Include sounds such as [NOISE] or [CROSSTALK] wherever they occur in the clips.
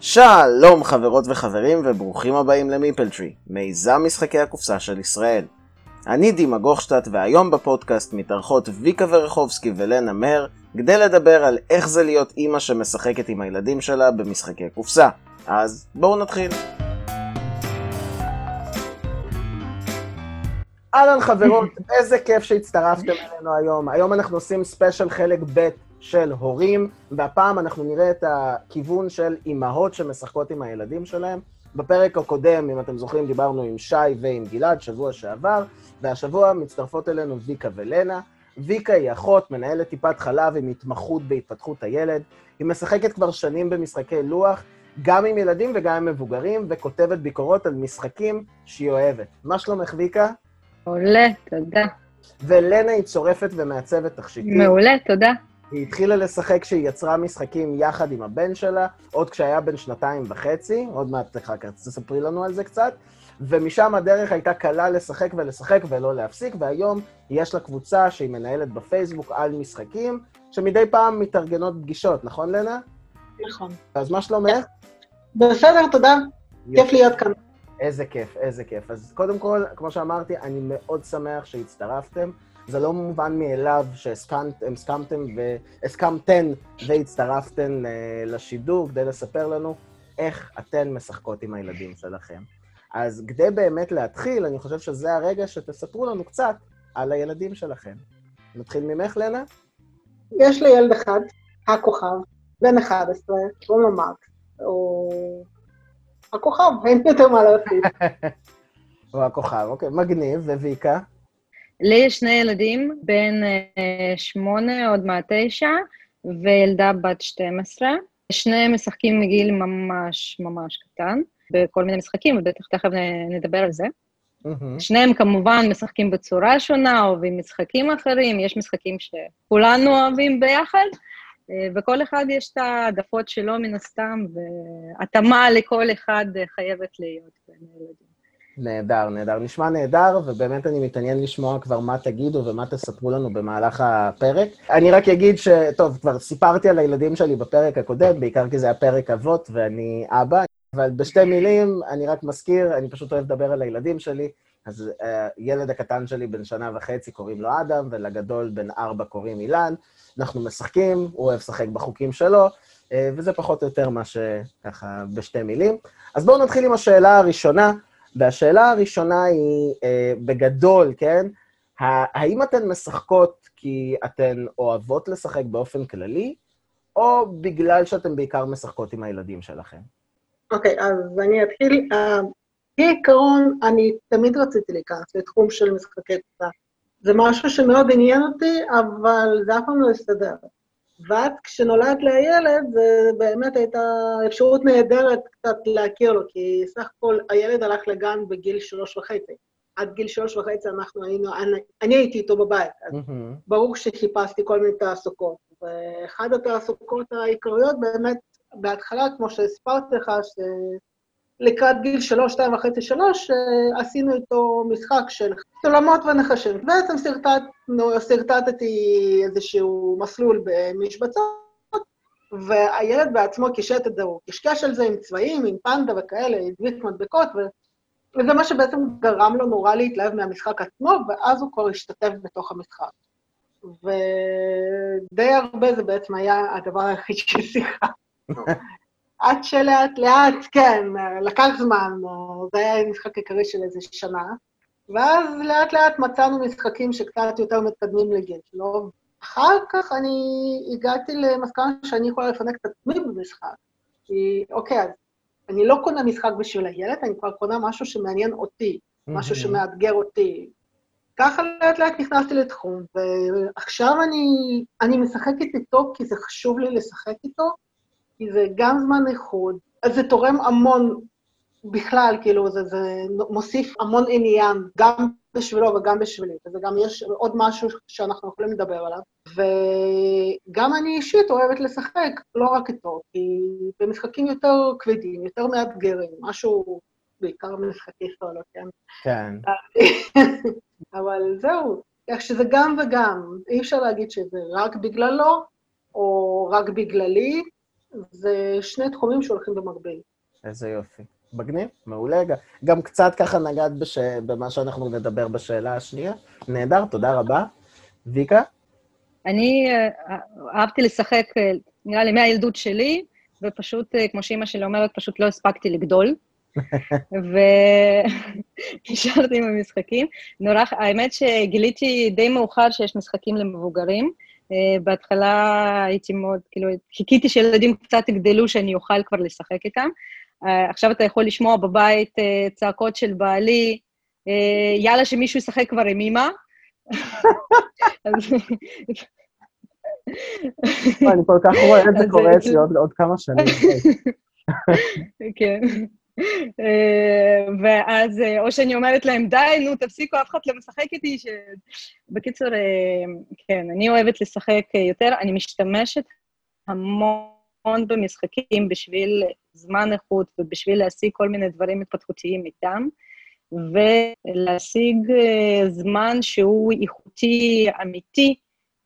שלום חברות וחברים וברוכים הבאים למיפלטרי, מיזם משחקי הקופסה של ישראל. אני דימה גוכשטט והיום בפודקאסט מתארחות ויקה ורחובסקי ולנה מר כדי לדבר על איך זה להיות אימא שמשחקת עם הילדים שלה במשחקי קופסה. אז בואו נתחיל. אהלן חברות, איזה כיף שהצטרפתם אלינו היום. היום אנחנו עושים ספיישל חלק ב' של הורים, והפעם אנחנו נראה את הכיוון של אימהות שמשחקות עם הילדים שלהם. בפרק הקודם, אם אתם זוכרים, דיברנו עם שי ועם גלעד, שבוע שעבר, והשבוע מצטרפות אלינו ויקה ולנה. ויקה היא אחות, מנהלת טיפת חלב עם התמחות בהתפתחות הילד. היא משחקת כבר שנים במשחקי לוח, גם עם ילדים וגם עם מבוגרים, וכותבת ביקורות על משחקים שהיא אוהבת. מה שלומך, ויקה? מעולה, תודה. ולנה היא צורפת ומעצבת תכשיטים. מעולה, תודה. היא התחילה לשחק כשהיא יצרה משחקים יחד עם הבן שלה, עוד כשהיה בן שנתיים וחצי, עוד מעט אחר כך תספרי לנו על זה קצת, ומשם הדרך הייתה קלה לשחק ולשחק ולא להפסיק, והיום יש לה קבוצה שהיא מנהלת בפייסבוק על משחקים, שמדי פעם מתארגנות פגישות, נכון, לנה? נכון. אז מה שלומך? בסדר, תודה. כיף להיות כאן. איזה כיף, איזה כיף. אז קודם כל, כמו שאמרתי, אני מאוד שמח שהצטרפתם. זה לא מובן מאליו שהסכמתם והסכמתן והצטרפתן אה, לשידור כדי לספר לנו איך אתן משחקות עם הילדים שלכם. אז כדי באמת להתחיל, אני חושב שזה הרגע שתספרו לנו קצת על הילדים שלכם. נתחיל ממך, לנה? יש לי ילד אחד, הכוכב, בן 11, קוראים לו מרק. הוא הכוכב, אין יותר מה להוסיף. [LAUGHS] הוא הכוכב, אוקיי, מגניב, וויקה? לי יש שני ילדים, בן אה, שמונה, עוד מעט תשע, וילדה בת 12. שניהם משחקים מגיל ממש ממש קטן, בכל מיני משחקים, ובטח תכף נדבר על זה. Mm-hmm. שניהם כמובן משחקים בצורה שונה, אוהבים משחקים אחרים, יש משחקים שכולנו אוהבים ביחד, אה, וכל אחד יש את העדפות שלו מן הסתם, והתאמה לכל אחד חייבת להיות בין הילדים. נהדר, נהדר. נשמע נהדר, ובאמת אני מתעניין לשמוע כבר מה תגידו ומה תספרו לנו במהלך הפרק. אני רק אגיד ש... טוב, כבר סיפרתי על הילדים שלי בפרק הקודם, בעיקר כי זה היה פרק אבות ואני אבא, אבל בשתי מילים, אני רק מזכיר, אני פשוט אוהב לדבר על הילדים שלי. אז uh, הקטן שלי בן שנה וחצי קוראים לו אדם, ולגדול בן ארבע קוראים אילן. אנחנו משחקים, הוא אוהב לשחק בחוקים שלו, uh, וזה פחות או יותר מה שככה בשתי מילים. אז בואו נתחיל עם השאלה הראשונה. והשאלה הראשונה היא, אה, בגדול, כן? האם אתן משחקות כי אתן אוהבות לשחק באופן כללי, או בגלל שאתן בעיקר משחקות עם הילדים שלכם? אוקיי, okay, אז אני אתחיל. Uh, כעיקרון, אני תמיד רציתי להיכנס לתחום של משחקי קצת. זה משהו שמאוד עניין אותי, אבל זה אף פעם לא הסתדר. ואז כשנולד לי הילד, זה באמת הייתה אפשרות נהדרת קצת להכיר לו, כי סך הכל הילד הלך לגן בגיל שלוש וחצי. עד גיל שלוש וחצי אנחנו היינו, אני, אני הייתי איתו בבית, אז mm-hmm. ברור שחיפשתי כל מיני תעסוקות. ואחת התעסוקות העיקריות באמת, בהתחלה, כמו שהספרתי לך, לקראת גיל שלוש, שתיים וחצי, שלוש, אה, עשינו איתו משחק של סולמות ונחשים. בעצם שרטטתי איזשהו מסלול במשבצות, והילד בעצמו קישט את זה, הוא קשקש על זה עם צבעים, עם פנדה וכאלה, הדביק מדבקות, ו... וזה מה שבעצם גרם לו נורא להתלהב מהמשחק עצמו, ואז הוא כבר השתתף בתוך המשחק. ודי הרבה זה בעצם היה הדבר היחיד ששיחה. עד שלאט לאט, כן, לקח זמן, זה היה משחק עיקרי של איזה שנה, ואז לאט לאט מצאנו משחקים שקצת יותר מתקדמים לגיל שלו. אחר כך אני הגעתי למסקנה שאני יכולה לפנק את עצמי במשחק. כי, אוקיי, אז אני לא קונה משחק בשביל הילד, אני כבר קונה משהו שמעניין אותי, משהו שמאתגר אותי. ככה לאט לאט נכנסתי לתחום, ועכשיו אני, אני משחקת איתו כי זה חשוב לי לשחק איתו, כי זה גם זמן איחוד, אז זה תורם המון בכלל, כאילו, זה, זה מוסיף המון עניין, גם בשבילו וגם בשבילי, וזה גם יש עוד משהו שאנחנו יכולים לדבר עליו. וגם אני אישית אוהבת לשחק, לא רק איתו, כי במשחקים יותר כבדים, יותר מאתגרים, משהו, בעיקר במשחקי סולו, כן? כן. [LAUGHS] אבל זהו, איך שזה גם וגם, אי אפשר להגיד שזה רק בגללו, או רק בגללי, זה שני תחומים שהולכים במקביל. איזה יופי. מגניב, מעולה. גם קצת ככה נגעת בש... במה שאנחנו נדבר בשאלה השנייה. נהדר, תודה רבה. ויקה? אני אה, אהבתי לשחק, אה, נראה לי, מהילדות שלי, ופשוט, אה, כמו שאימא שלי אומרת, פשוט לא הספקתי לגדול. [LAUGHS] ונשארתי עם המשחקים. נורא, האמת שגיליתי די מאוחר שיש משחקים למבוגרים. Uh, בהתחלה הייתי מאוד, כאילו, חיכיתי שילדים קצת יגדלו, שאני אוכל כבר לשחק איתם. Uh, עכשיו אתה יכול לשמוע בבית uh, צעקות של בעלי, יאללה, שמישהו ישחק כבר עם אימא. אני כל כך רואה את זה קורה אצלי עוד כמה שנים. כן. אה, ואז, אה, או שאני אומרת להם, די, נו, תפסיקו, אף אחד לא משחק איתי. ש... בקיצור, אה, כן, אני אוהבת לשחק יותר, אני משתמשת המון במשחקים בשביל זמן איכות ובשביל להשיג כל מיני דברים התפתחותיים איתם, ולהשיג זמן שהוא איכותי, אמיתי,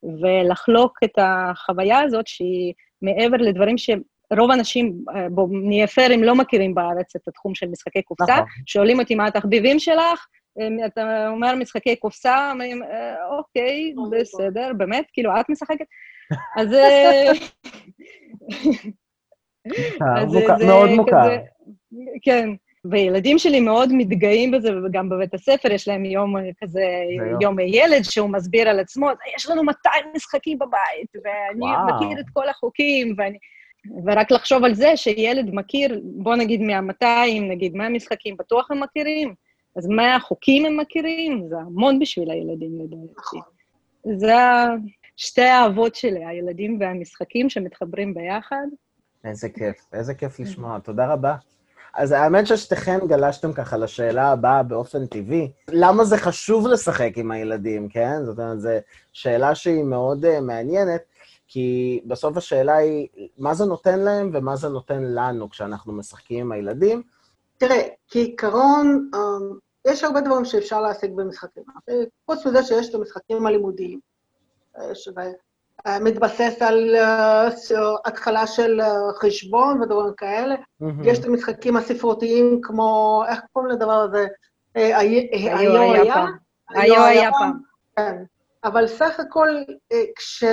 ולחלוק את החוויה הזאת שהיא מעבר לדברים שהם רוב האנשים, אה, בואו נהיה פיירים, לא מכירים בארץ את התחום של משחקי קופסה. נכון. שואלים אותי מה התחביבים שלך, אתה אומר משחקי קופסה, אומרים, אה, אוקיי, בסדר, באמת, כאילו, את משחקת? [LAUGHS] אז... אה, מאוד מוכר. כן. וילדים שלי מאוד מתגאים בזה, וגם בבית הספר יש להם יום כזה, יום ילד שהוא מסביר על עצמו, יש לנו 200 משחקים בבית, ואני מכיר את כל החוקים, ואני... ורק לחשוב על זה שילד מכיר, בוא נגיד מה-200, נגיד 100 משחקים, בטוח הם מכירים, אז 100 חוקים הם מכירים, זה המון בשביל הילדים לדעתי. נכון. זה שתי האהבות שלי, הילדים והמשחקים שמתחברים ביחד. איזה כיף, איזה כיף לשמוע, תודה רבה. אז האמת ששתיכן גלשתם ככה לשאלה הבאה באופן טבעי. למה זה חשוב לשחק עם הילדים, כן? זאת אומרת, זו שאלה שהיא מאוד uh, מעניינת. כי בסוף השאלה היא, מה זה נותן להם ומה זה נותן לנו כשאנחנו משחקים עם הילדים? תראה, כעיקרון, אמ, יש הרבה דברים שאפשר להשיג במשחקים. חוץ מזה שיש את המשחקים הלימודיים, אה, שזה אה, על אה, התחלה של חשבון ודברים כאלה. Mm-hmm. יש את המשחקים הספרותיים כמו, איך קוראים לדבר הזה? היו היה פעם. היו היה פעם. כן. אבל סך הכל, כש...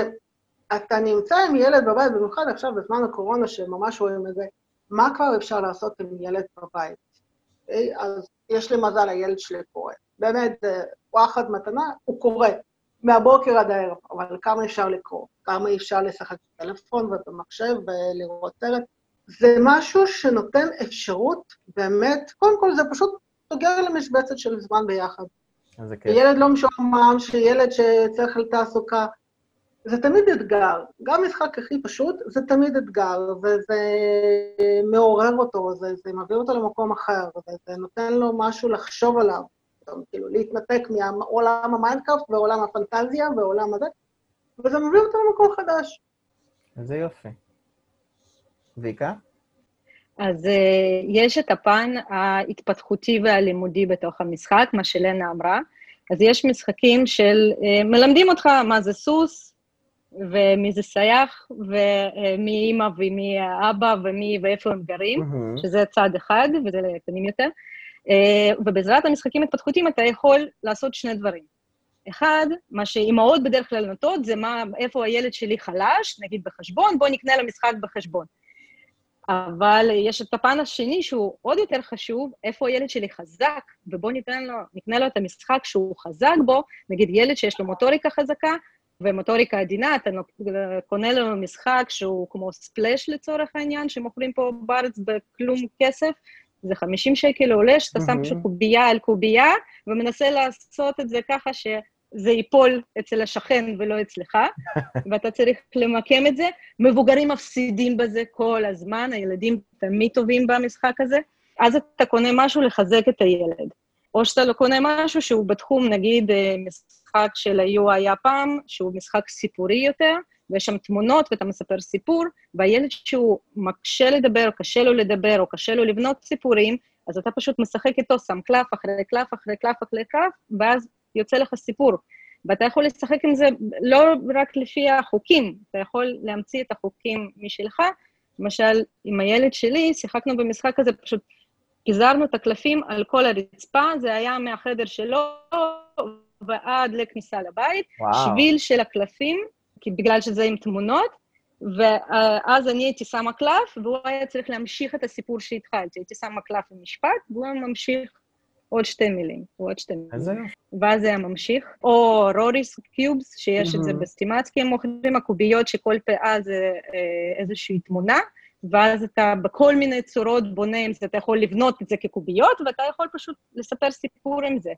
אתה נמצא עם ילד בבית, במיוחד עכשיו בזמן הקורונה, שממש רואים את זה, מה כבר אפשר לעשות עם ילד בבית? אוקיי? אז יש לי מזל, הילד שלי קורא. באמת, וואחד מתנה, הוא קורא. מהבוקר עד הערב, אבל כמה אפשר לקרוא? כמה אפשר לשחק בטלפון ובמחשב ולראות סרט? זה משהו שנותן אפשרות, באמת, קודם כל זה פשוט סוגר למשבצת של זמן ביחד. איזה כיף. ילד לא משועמם, שילד שצריך לתעסוקה, זה תמיד אתגר. גם משחק הכי פשוט, זה תמיד אתגר, וזה מעורר אותו, זה, זה מביא אותו למקום אחר, וזה נותן לו משהו לחשוב עליו. כאילו, להתנתק מעולם ה Minecraft ועולם הפנטזיה ועולם הזה, וזה מביא אותו למקום חדש. איזה יופי. ויקה? אז uh, יש את הפן ההתפתחותי והלימודי בתוך המשחק, מה שלנה אמרה. אז יש משחקים של, uh, מלמדים אותך מה זה סוס, ומי זה סייח, ומי אימא ומי אבא ומי ואיפה הם גרים, mm-hmm. שזה צד אחד, וזה לקטנים יותר. אה, ובעזרת המשחקים התפתחותיים אתה יכול לעשות שני דברים. אחד, מה שאימהות בדרך כלל נוטות, זה מה, איפה הילד שלי חלש, נגיד בחשבון, בוא נקנה לו משחק בחשבון. אבל יש את הפן השני שהוא עוד יותר חשוב, איפה הילד שלי חזק, ובוא ניתן לו, נקנה לו את המשחק שהוא חזק בו, נגיד ילד שיש לו מוטוריקה חזקה, ומוטוריקה עדינה, אתה קונה לנו משחק שהוא כמו ספלאש לצורך העניין, שמוכרים פה בארץ בכלום כסף, זה 50 שקל עולה, שאתה שם פשוט קובייה על קובייה, ומנסה לעשות את זה ככה שזה ייפול אצל השכן ולא אצלך, [LAUGHS] ואתה צריך למקם את זה. מבוגרים מפסידים בזה כל הזמן, הילדים תמיד טובים במשחק הזה, אז אתה קונה משהו לחזק את הילד. או שאתה לא קונה משהו שהוא בתחום, נגיד, אה, משחק של היו היה פעם, שהוא משחק סיפורי יותר, ויש שם תמונות ואתה מספר סיפור, והילד שהוא מקשה לדבר, או קשה לו לדבר, או קשה לו לבנות סיפורים, אז אתה פשוט משחק איתו, שם קלף אחרי קלף אחרי קלף אחרי קלף, ואז יוצא לך סיפור. ואתה יכול לשחק עם זה לא רק לפי החוקים, אתה יכול להמציא את החוקים משלך, למשל, עם הילד שלי, שיחקנו במשחק הזה, פשוט פיזרנו את הקלפים על כל הרצפה, זה היה מהחדר שלו ועד לכניסה לבית, וואו. שביל של הקלפים, כי בגלל שזה עם תמונות, ואז אני הייתי שמה קלף, והוא היה צריך להמשיך את הסיפור שהתחלתי. הייתי שמה קלף במשפט, והוא היה ממשיך עוד שתי מילים, עוד שתי מילים. איזה יופי. ואז זה היה ממשיך. או רוריס קיובס, שיש את זה מהמם. בסטימצקי, הם מוכרים הקוביות שכל פאה זה אה, איזושהי תמונה, ואז אתה בכל מיני צורות בונה עם זה, אתה יכול לבנות את זה כקוביות, ואתה יכול פשוט לספר סיפור עם זה.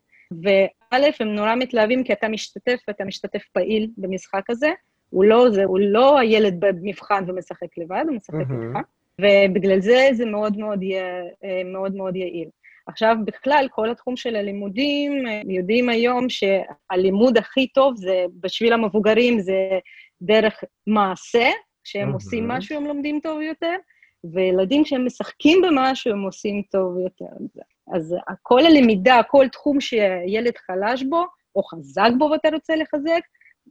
וא', הם נורא מתלהבים כי אתה משתתף, ואתה משתתף פעיל במשחק הזה. הוא לא, זה, הוא לא הילד במבחן ומשחק לבד, הוא משחק מהמם. איתך. ובגלל זה זה מאוד מאוד, יה- אה, מאוד מאוד יעיל. עכשיו, בכלל, כל התחום של הלימודים, אה, יודעים היום שהלימוד הכי טוב זה, בשביל המבוגרים, זה דרך מעשה, כשהם. עושים משהו הם לומדים טוב יותר, וילדים כשהם משחקים במשהו הם עושים טוב יותר. אז כל הלמידה, כל תחום שילד חלש בו, או חזק בו ואתה רוצה לחזק,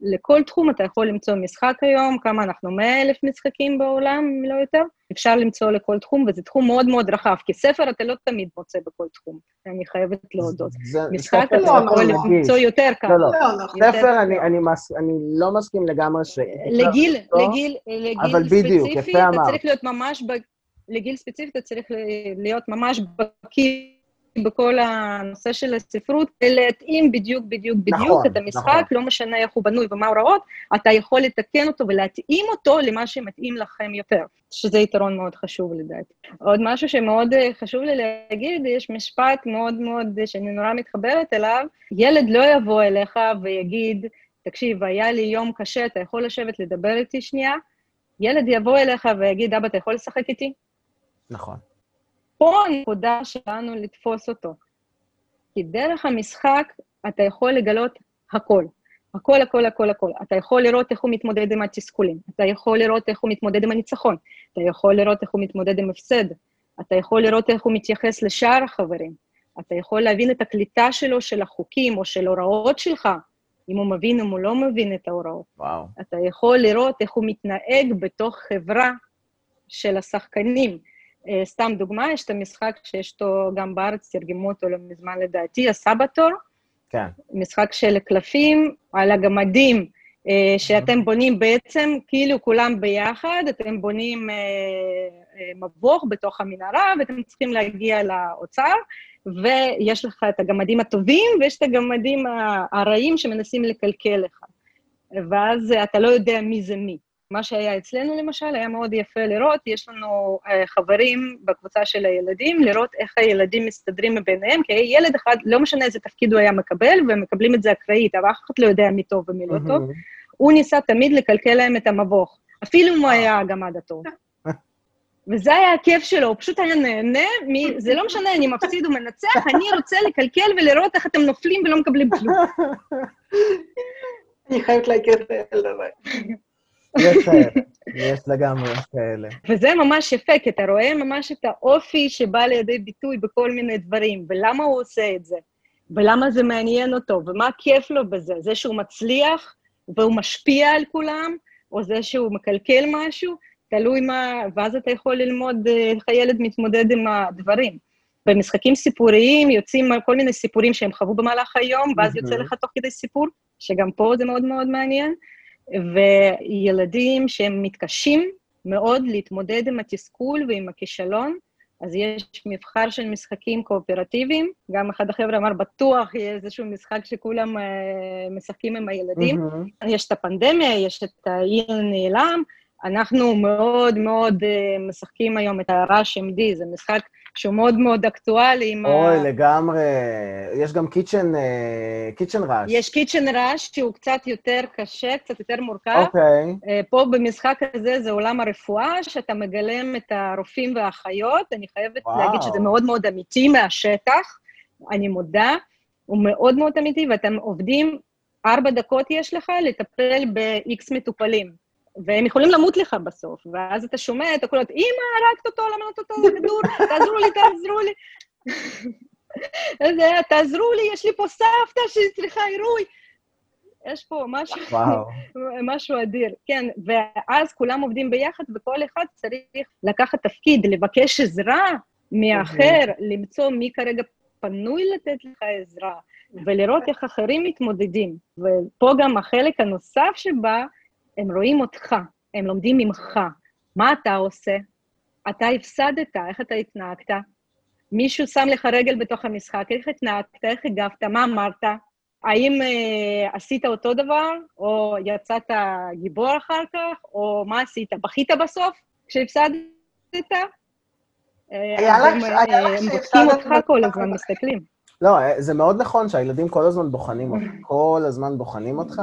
לכל תחום אתה יכול למצוא משחק היום, כמה אנחנו, 100 אלף משחקים בעולם, אם לא יותר, אפשר למצוא לכל תחום, וזה תחום מאוד מאוד רחב, כי ספר אתה לא תמיד מוצא בכל תחום, אני חייבת להודות. זה- משחק אתה זה יכול רגיש. למצוא יותר. לא, לא. לא, נכון. יותר ספר, אני. אני, מס, אני לא מסכים לגמרי ש... לגיל, לא, לגיל, לגיל ספציפי, אתה. צריך להיות ממש, ב... לגיל ספציפי אתה צריך להיות ממש בקיא בכל הנושא של הספרות, להתאים בדיוק, בדיוק, בדיוק נכון, את המשחק, נכון. לא משנה איך הוא בנוי ומה ההוראות, אתה יכול לתקן אותו ולהתאים אותו למה שמתאים לכם יותר, שזה יתרון מאוד חשוב לדעתי. עוד משהו שמאוד אה, חשוב לי להגיד, יש משפט מאוד מאוד, אה, שאני נורא מתחברת אליו, ילד לא יבוא אליך ויגיד, תקשיב, היה לי יום קשה, אתה יכול לשבת לדבר איתי שנייה? ילד יבוא אליך ויגיד, אבא, אתה יכול לשחק איתי? נכון. פה הנקודה שלנו לתפוס אותו. כי דרך המשחק אתה יכול לגלות הכל. הכל, הכל, הכל, הכל. אתה יכול לראות איך הוא מתמודד עם התסכולים, אתה יכול לראות איך הוא מתמודד עם הניצחון, אתה יכול לראות איך הוא מתמודד עם הפסד, אתה יכול לראות איך הוא מתייחס לשאר החברים, אתה יכול להבין את הקליטה שלו של החוקים או של הוראות שלך, אם הוא מבין או הוא לא מבין את ההוראות. וואו. אתה יכול לראות איך הוא מתנהג בתוך חברה של השחקנים. אה, סתם דוגמה, יש את המשחק שיש אותו גם בארץ, תרגמו אותו לא מזמן לדעתי, הסבתור, כן. משחק של קלפים על הגמדים, אה, שאתם בונים בעצם, כאילו כולם ביחד, אתם בונים אה, מבוך בתוך המנהרה, ואתם צריכים להגיע לאוצר, ויש לך את הגמדים הטובים, ויש את הגמדים הרעים שמנסים לקלקל לך. ואז אתה לא יודע מי זה מי. מה שהיה אצלנו למשל, היה מאוד יפה לראות, יש לנו אה, חברים בקבוצה של הילדים, לראות איך הילדים מסתדרים ביניהם, כי ילד אחד, לא משנה איזה תפקיד הוא היה מקבל, והם מקבלים את זה אקראית, אבל אף אחד לא יודע מי טוב ומי לא טוב. הוא ניסה תמיד לקלקל להם את המבוך, אפילו אם הוא היה הגמד הטוב. וזה היה הכיף שלו, הוא פשוט היה נהנה, מ... זה לא משנה, אני מפסיד או מנצח, אני רוצה לקלקל ולראות איך אתם נופלים ולא מקבלים כלום. [LAUGHS] אני חייבת להכיר את הילד הזה. יש כאלה, יש לגמרי כאלה. וזה ממש יפה, כי אתה רואה ממש את האופי שבא לידי ביטוי בכל מיני דברים, ולמה הוא עושה את זה, ולמה זה מעניין אותו, ומה כיף לו בזה, זה שהוא מצליח והוא משפיע על כולם, או זה שהוא מקלקל משהו, תלוי מה, ואז אתה יכול ללמוד אה, איך הילד מתמודד עם הדברים. במשחקים סיפוריים יוצאים כל מיני סיפורים שהם חוו במהלך היום, ואז יוצא. לך תוך כדי סיפור, שגם פה זה מאוד מאוד מעניין. וילדים שהם מתקשים מאוד להתמודד עם התסכול ועם הכישלון, אז יש מבחר של משחקים קואופרטיביים. גם אחד החבר'ה אמר, בטוח יהיה איזשהו משחק שכולם אה, משחקים עם הילדים. מהמם. יש את הפנדמיה, יש את האי הנעלם. אנחנו מאוד מאוד אה, משחקים היום את הרעש MD, זה משחק שהוא מאוד מאוד אקטואלי עם ה... אוי, לגמרי. יש גם קיצ'ן, קיצ'ן ראש. יש קיצ'ן ראש שהוא קצת יותר קשה, קצת יותר מורכב. אוקיי. אה, פה במשחק הזה זה עולם הרפואה, שאתה מגלם את הרופאים והאחיות. אני חייבת וואו. להגיד שזה מאוד מאוד אמיתי מהשטח, אני מודה. הוא מאוד מאוד אמיתי, ואתם עובדים, ארבע דקות יש לך לטפל ב-X מטופלים. והם יכולים למות לך בסוף, ואז אתה שומע את הקולות, אמא, הרגת אותו, למה נתת אותו לכדור? תעזרו לי, תעזרו לי. [LAUGHS] זה, תעזרו לי, יש לי פה סבתא שצריכה עירוי. יש פה משהו, וואו. [LAUGHS] משהו אדיר. כן, ואז כולם עובדים ביחד, וכל אחד צריך לקחת תפקיד, לבקש עזרה מאחר, למצוא מי כרגע פנוי לתת לך עזרה, ולראות איך אחרים מתמודדים. ופה גם החלק הנוסף שבה, הם רואים אותך, הם לומדים ממך. מה אתה עושה? אתה הפסדת, איך אתה התנהגת? מישהו שם לך רגל בתוך המשחק, איך התנהגת, איך הגבת, מה אמרת? האם אה, עשית אותו דבר, או יצאת גיבור אחר כך, או מה עשית? בכית בסוף כשהפסדת? אה, היה אז לך- הם, היה אה, לך הם שהפסדת בודקים אותך כל. הזמן, מסתכלים. לא, זה מאוד נכון שהילדים כל הזמן בוחנים אותך, כל הזמן בוחנים אותך,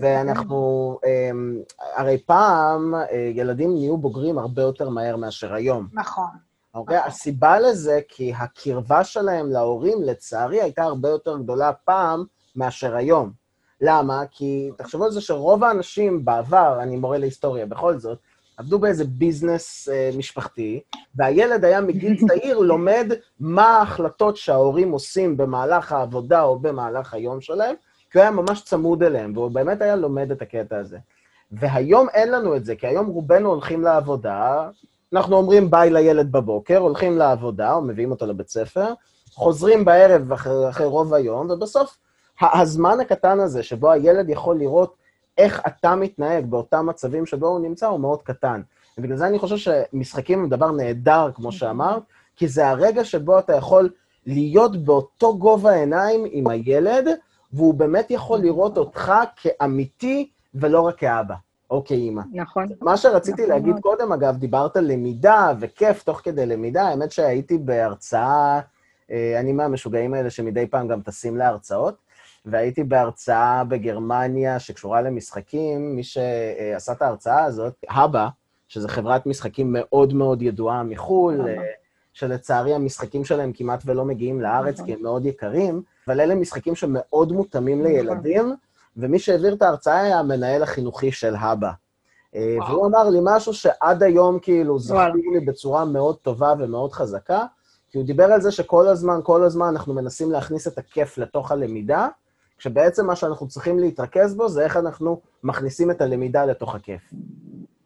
ואנחנו, אמ, הרי פעם אה, ילדים נהיו בוגרים הרבה יותר מהר מאשר היום. נכון. אוקיי? הסיבה לזה, כי הקרבה שלהם להורים, לצערי, הייתה הרבה יותר גדולה פעם מאשר היום. למה? כי תחשבו על זה שרוב האנשים בעבר, אני מורה להיסטוריה בכל זאת, עבדו באיזה ביזנס אה, משפחתי, והילד היה מגיל [LAUGHS] צעיר לומד מה ההחלטות שההורים עושים במהלך העבודה או במהלך היום שלהם, כי הוא היה ממש צמוד אליהם, והוא באמת היה לומד את הקטע הזה. והיום אין לנו את זה, כי היום רובנו הולכים לעבודה, אנחנו אומרים ביי לילד בבוקר, הולכים לעבודה, או מביאים אותו לבית ספר, חוזרים בערב אחרי, אחרי רוב היום, ובסוף הזמן הקטן הזה, שבו הילד יכול לראות איך אתה מתנהג באותם מצבים שבו הוא נמצא, הוא מאוד קטן. ובגלל זה אני חושב שמשחקים הם דבר נהדר, כמו שאמרת, כי זה הרגע שבו אתה יכול להיות באותו גובה העיניים עם הילד, והוא באמת יכול לראות אותך כאמיתי ולא רק כאבא או כאימא. נכון. מה שרציתי נכון להגיד. קודם, אגב, דיברת על למידה וכיף תוך כדי למידה. האמת שהייתי בהרצאה, אה, אני מהמשוגעים האלה שמדי פעם גם טסים להרצאות, והייתי בהרצאה בגרמניה שקשורה למשחקים. מי שעשה את ההרצאה הזאת, הבא, שזו חברת משחקים מאוד מאוד ידועה מחו"ל. אה, שלצערי המשחקים שלהם כמעט ולא מגיעים לארץ, נכון. כי הם מאוד יקרים, אבל אלה משחקים שמאוד מותאמים נכון. לילדים, ומי שהעביר את ההרצאה היה המנהל החינוכי של הבא. אה, וואו. והוא אמר לי משהו שעד היום כאילו. זכור לי בצורה מאוד טובה ומאוד חזקה, כי הוא דיבר על זה שכל הזמן, כל הזמן אנחנו מנסים להכניס את הכיף לתוך הלמידה, כשבעצם מה שאנחנו צריכים להתרכז בו זה איך אנחנו מכניסים את הלמידה לתוך הכיף.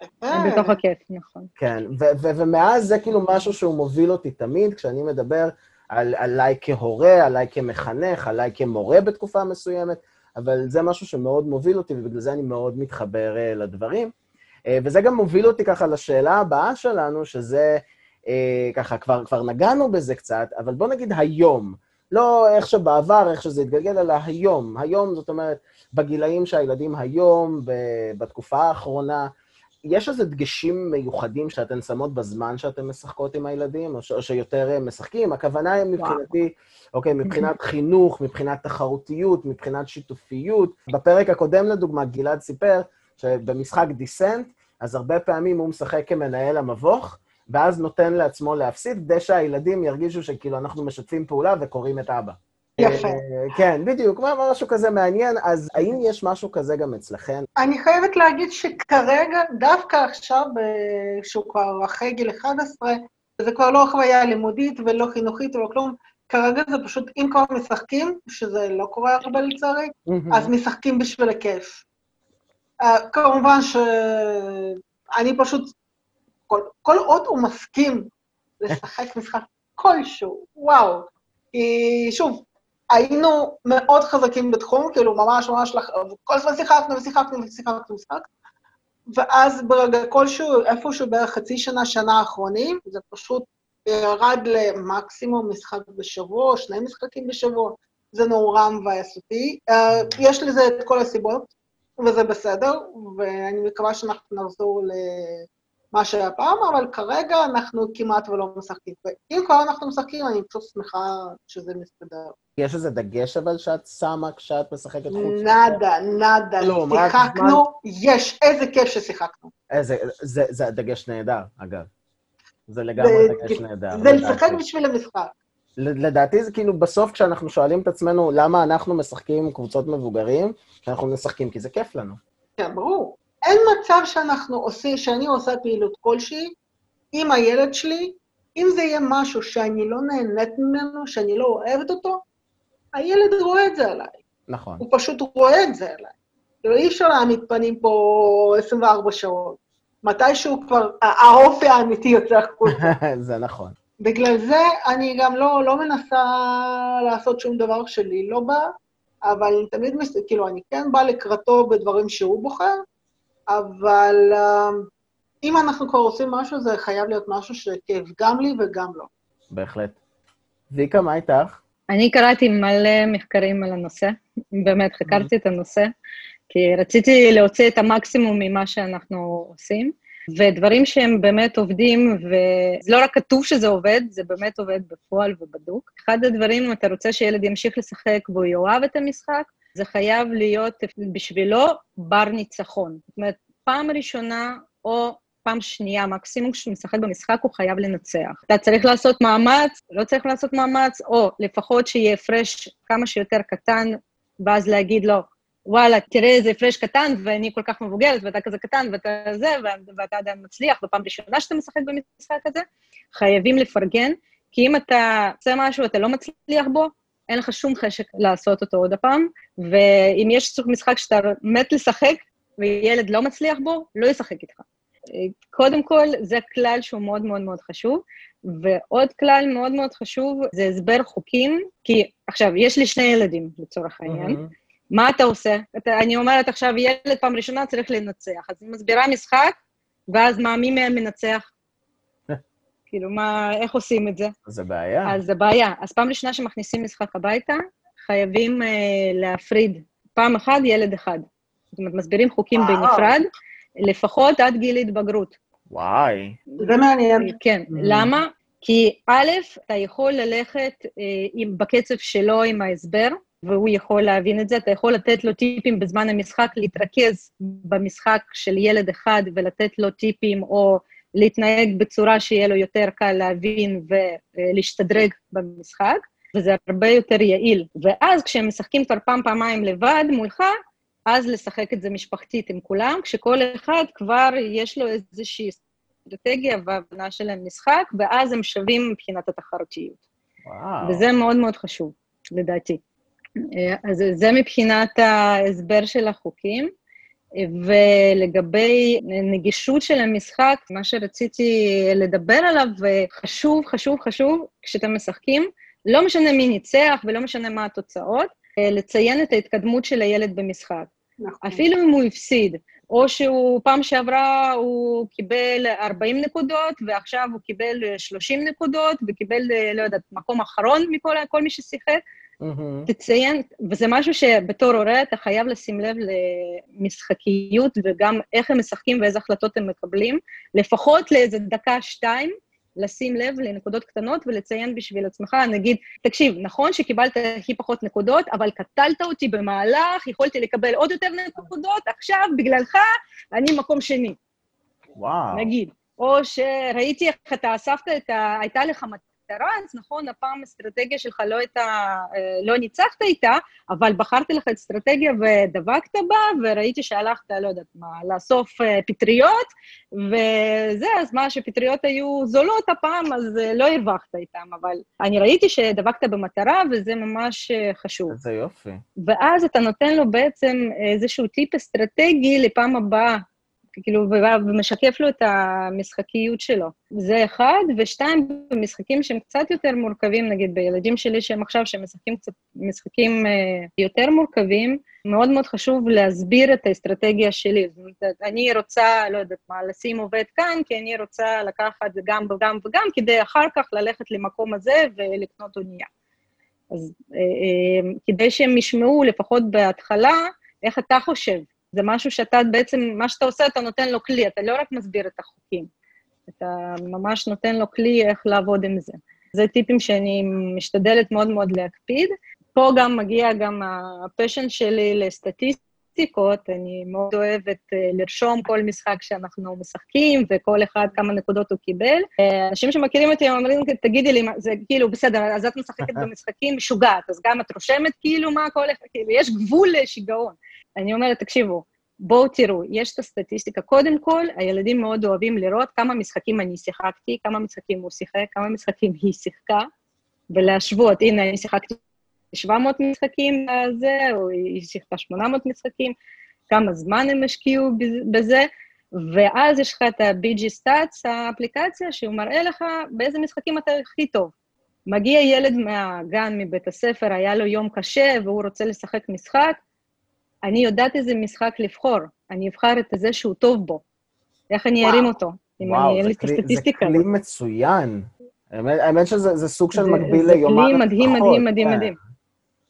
יפה. בתוך הכיף, נכון. כן, ו- ו- ומאז זה כאילו משהו שהוא מוביל אותי תמיד, כשאני מדבר על, עליי כהורה, עליי כמחנך, עליי כמורה בתקופה מסוימת, אבל זה משהו שמאוד מוביל אותי, ובגלל זה אני מאוד מתחבר uh, לדברים. Uh, וזה גם מוביל אותי ככה לשאלה הבאה שלנו, שזה, uh, ככה, כבר, כבר נגענו בזה קצת, אבל בוא נגיד היום. לא איך שבעבר, איך שזה התגלגל, אלא היום. היום, זאת אומרת, בגילאים שהילדים היום, ב- בתקופה האחרונה, יש איזה דגשים מיוחדים שאתן שמות בזמן שאתן משחקות עם הילדים, או, ש- או שיותר אה, משחקים? הכוונה היא מבחינתי, אוקיי, [LAUGHS] מבחינת חינוך, מבחינת תחרותיות, מבחינת שיתופיות. בפרק הקודם, לדוגמה, גלעד סיפר שבמשחק דיסנט, אז הרבה פעמים הוא משחק כמנהל המבוך, ואז נותן לעצמו להפסיד, כדי שהילדים ירגישו שכאילו אנחנו משתפים פעולה וקוראים את אבא. יפה. אה, כן, בדיוק, משהו כזה מעניין. אז האם יש משהו כזה גם אצלכן? אני חייבת להגיד שכרגע, דווקא עכשיו, אה, שהוא כבר אחרי גיל 11, זה כבר לא חוויה לימודית ולא חינוכית ולא כלום, כרגע זה פשוט, אם כבר משחקים, שזה לא קורה הרבה לצערי, אז משחקים בשביל הכיף. Uh, כמובן שאני פשוט, כל, כל עוד הוא מסכים לשחק משחק כלשהו, וואו. כי שוב, היינו מאוד חזקים בתחום, כאילו ממש ממש, לח... כל הזמן שיחקנו ושיחקנו ושיחקנו ושיחקנו, ואז ברגע כלשהו, איפשהו בערך חצי שנה, שנה האחרונים, זה פשוט ירד למקסימום משחק בשבוע, שני משחקים בשבוע. זה נורא מבאס אותי. Uh, יש לזה את כל הסיבות, וזה בסדר, ואני מקווה שאנחנו נחזור למה שהיה פעם, אבל כרגע אנחנו כמעט ולא משחקים. ואם כבר אנחנו משחקים, אני פשוט שמחה שזה מסתדר. יש איזה דגש אבל שאת שמה כשאת משחקת חוץ? נאדה, נאדה, רק שיחקנו, יש, איזה כיף ששיחקנו. איזה, זה, זה דגש נהדר, אגב. זה לגמרי דגש נהדר. זה. לשחק בשביל המשחק. לדעתי זה כאילו בסוף כשאנחנו שואלים את עצמנו למה אנחנו משחקים עם קבוצות מבוגרים, שאנחנו משחקים כי זה כיף לנו. כן, ברור. אין מצב שאנחנו עושים, שאני עושה פעילות כלשהי עם הילד שלי, אם זה יהיה משהו שאני לא נהנית ממנו, שאני לא אוהבת אותו, הילד רואה את זה עליי. נכון. הוא פשוט רואה את זה עליי. כאילו, אי אפשר להעמיד פנים פה 24 שעות. מתישהו כבר האופי האמיתי יוצא החוצה. [LAUGHS] זה נכון. בגלל זה אני גם לא, לא מנסה לעשות שום דבר שלי לא בא, אבל תמיד, מס... כאילו, אני כן באה לקראתו בדברים שהוא בוחר, אבל uh, אם אנחנו כבר עושים משהו, זה חייב להיות משהו שכיף גם לי וגם לו. בהחלט. ויקה, מה איתך? אני קראתי מלא מחקרים על הנושא, באמת חקרתי את הנושא, כי רציתי להוציא את המקסימום ממה שאנחנו עושים. ודברים שהם באמת עובדים, וזה לא רק כתוב שזה עובד, זה באמת עובד בפועל ובדוק. אחד הדברים, אם אתה רוצה שילד ימשיך לשחק והוא יאהב את המשחק, זה חייב להיות בשבילו בר ניצחון. זאת אומרת, פעם ראשונה או פעם שנייה, מקסימום כשהוא משחק במשחק, הוא חייב לנצח. אתה צריך לעשות מאמץ, לא צריך לעשות מאמץ, או לפחות שיהיה הפרש כמה שיותר קטן, ואז להגיד לו, וואלה, תראה איזה הפרש קטן, ואני כל כך מבוגרת, ואתה כזה קטן, ואתה זה, ואתה עדיין מצליח, בפעם ראשונה שאתה משחק במשחק הזה, חייבים לפרגן, כי אם אתה עושה משהו ואתה לא מצליח בו, אין לך שום חשק לעשות אותו עוד הפעם, ואם יש סוג משחק שאתה מת לשחק, וילד לא מצליח בו, לא ישחק איתך. קודם כל, זה כלל שהוא מאוד מאוד מאוד חשוב, ועוד כלל מאוד מאוד חשוב זה הסבר חוקים, כי עכשיו, יש לי שני ילדים, לצורך העניין, mm-hmm. מה אתה עושה? אתה, אני אומרת עכשיו, ילד פעם ראשונה צריך לנצח, אז אני מסבירה משחק, ואז מה, מי מהם מנצח? כאילו, מה, איך עושים את זה? זה בעיה. אז זה בעיה. אז פעם ראשונה שמכניסים משחק הביתה, חייבים אה, להפריד פעם אחת ילד אחד. זאת אומרת, מסבירים חוקים וואו. בנפרד, לפחות עד גיל התבגרות. וואי. זה מעניין. כן, mm. למה? כי א', אתה יכול ללכת אה, עם, בקצב שלו עם ההסבר, והוא יכול להבין את זה. אתה יכול לתת לו טיפים בזמן המשחק, להתרכז במשחק של ילד אחד ולתת לו טיפים, או להתנהג בצורה שיהיה לו יותר קל להבין ולהשתדרג במשחק, וזה הרבה יותר יעיל. ואז כשהם משחקים כבר פעם, פעמיים לבד מולך, אז לשחק את זה משפחתית עם כולם, כשכל אחד כבר יש לו איזושהי אסטרטגיה והבנה של המשחק, ואז הם שווים מבחינת התחרותיות. וואו. וזה מאוד מאוד חשוב, לדעתי. אז זה מבחינת ההסבר של החוקים. ולגבי נגישות של המשחק, מה שרציתי לדבר עליו, חשוב, חשוב, חשוב, כשאתם משחקים, לא משנה מי ניצח ולא משנה מה התוצאות, לציין את ההתקדמות של הילד במשחק. נכון. אפילו אם הוא הפסיד, או שהוא פעם שעברה הוא קיבל 40 נקודות, ועכשיו הוא קיבל 30 נקודות, וקיבל, לא יודעת, מקום אחרון מכל מי ששיחק, Mm-hmm. תציין, וזה משהו שבתור הורה אתה חייב לשים לב למשחקיות וגם איך הם משחקים ואיזה החלטות הם מקבלים, לפחות לאיזה דקה-שתיים, לשים לב לנקודות קטנות ולציין בשביל עצמך, נגיד, תקשיב, נכון שקיבלת הכי פחות נקודות, אבל קטלת אותי במהלך, יכולתי לקבל עוד יותר נקודות, עכשיו בגללך אני מקום שני. וואו. נגיד. או שראיתי איך אתה אספת את ה... הייתה לך טראנס, נכון, הפעם האסטרטגיה שלך לא הייתה, אה, לא ניצחת איתה, אבל בחרתי לך אסטרטגיה ודבקת בה, וראיתי שהלכת, לא יודעת מה, לאסוף אה, פטריות, וזה, אז מה, שפטריות היו זולות הפעם, אז אה, לא הרווחת איתם, אבל אני ראיתי שדבקת במטרה, וזה ממש חשוב. איזה יופי. ואז אתה נותן לו בעצם איזשהו טיפ אסטרטגי לפעם הבאה, כאילו, ומשקף לו את המשחקיות שלו. זה אחד, ושתיים, במשחקים שהם קצת יותר מורכבים, נגיד בילדים שלי שהם עכשיו, שהם משחקים קצת משחקים אה, יותר מורכבים, מאוד מאוד חשוב להסביר את האסטרטגיה שלי. זאת אומרת, אני רוצה, לא יודעת מה, לשים עובד כאן, כי אני רוצה לקחת גם וגם וגם, כדי אחר כך ללכת למקום הזה ולקנות אונייה. אז אה, אה, כדי שהם ישמעו, לפחות בהתחלה, איך אתה חושב זה משהו שאתה בעצם, מה שאתה עושה, אתה נותן לו כלי, אתה לא רק מסביר את החוקים, אתה ממש נותן לו כלי איך לעבוד עם זה. זה טיפים שאני משתדלת מאוד מאוד להקפיד. פה גם מגיע גם הפשן שלי לסטטיסטיקות, אני מאוד אוהבת אה, לרשום כל משחק שאנחנו משחקים, וכל אחד כמה נקודות הוא קיבל. אה, אנשים שמכירים אותי אומרים, תגידי לי, זה כאילו, בסדר, אז את משחקת במשחקים משוגעת, אז גם את רושמת כאילו מה כל אחד, כאילו, יש גבול לשיגעון. אני אומרת, תקשיבו, בואו תראו, יש את הסטטיסטיקה. קודם כל, הילדים מאוד אוהבים לראות כמה משחקים אני שיחקתי, כמה משחקים הוא שיחק, כמה משחקים היא שיחקה, ולהשוות, הנה, אני שיחקתי 700 משחקים בזה, או היא שיחקה 800 משחקים, כמה זמן הם השקיעו בזה, ואז יש לך את ה-BG Stats, האפליקציה, שהוא מראה לך באיזה משחקים אתה הכי טוב. מגיע ילד מהגן, מבית הספר, היה לו יום קשה והוא רוצה לשחק משחק, אני יודעת איזה משחק לבחור, אני אבחר את זה שהוא טוב בו. איך אני ארים אותו, אם וואו, אני, אין לי את הסטטיסטיקה. זה כלי מצוין. האמת, שזה סוג של מקביל ליומן הצלחות. זה כלי מדהים, מדהים, מדהים, כן. מדהים.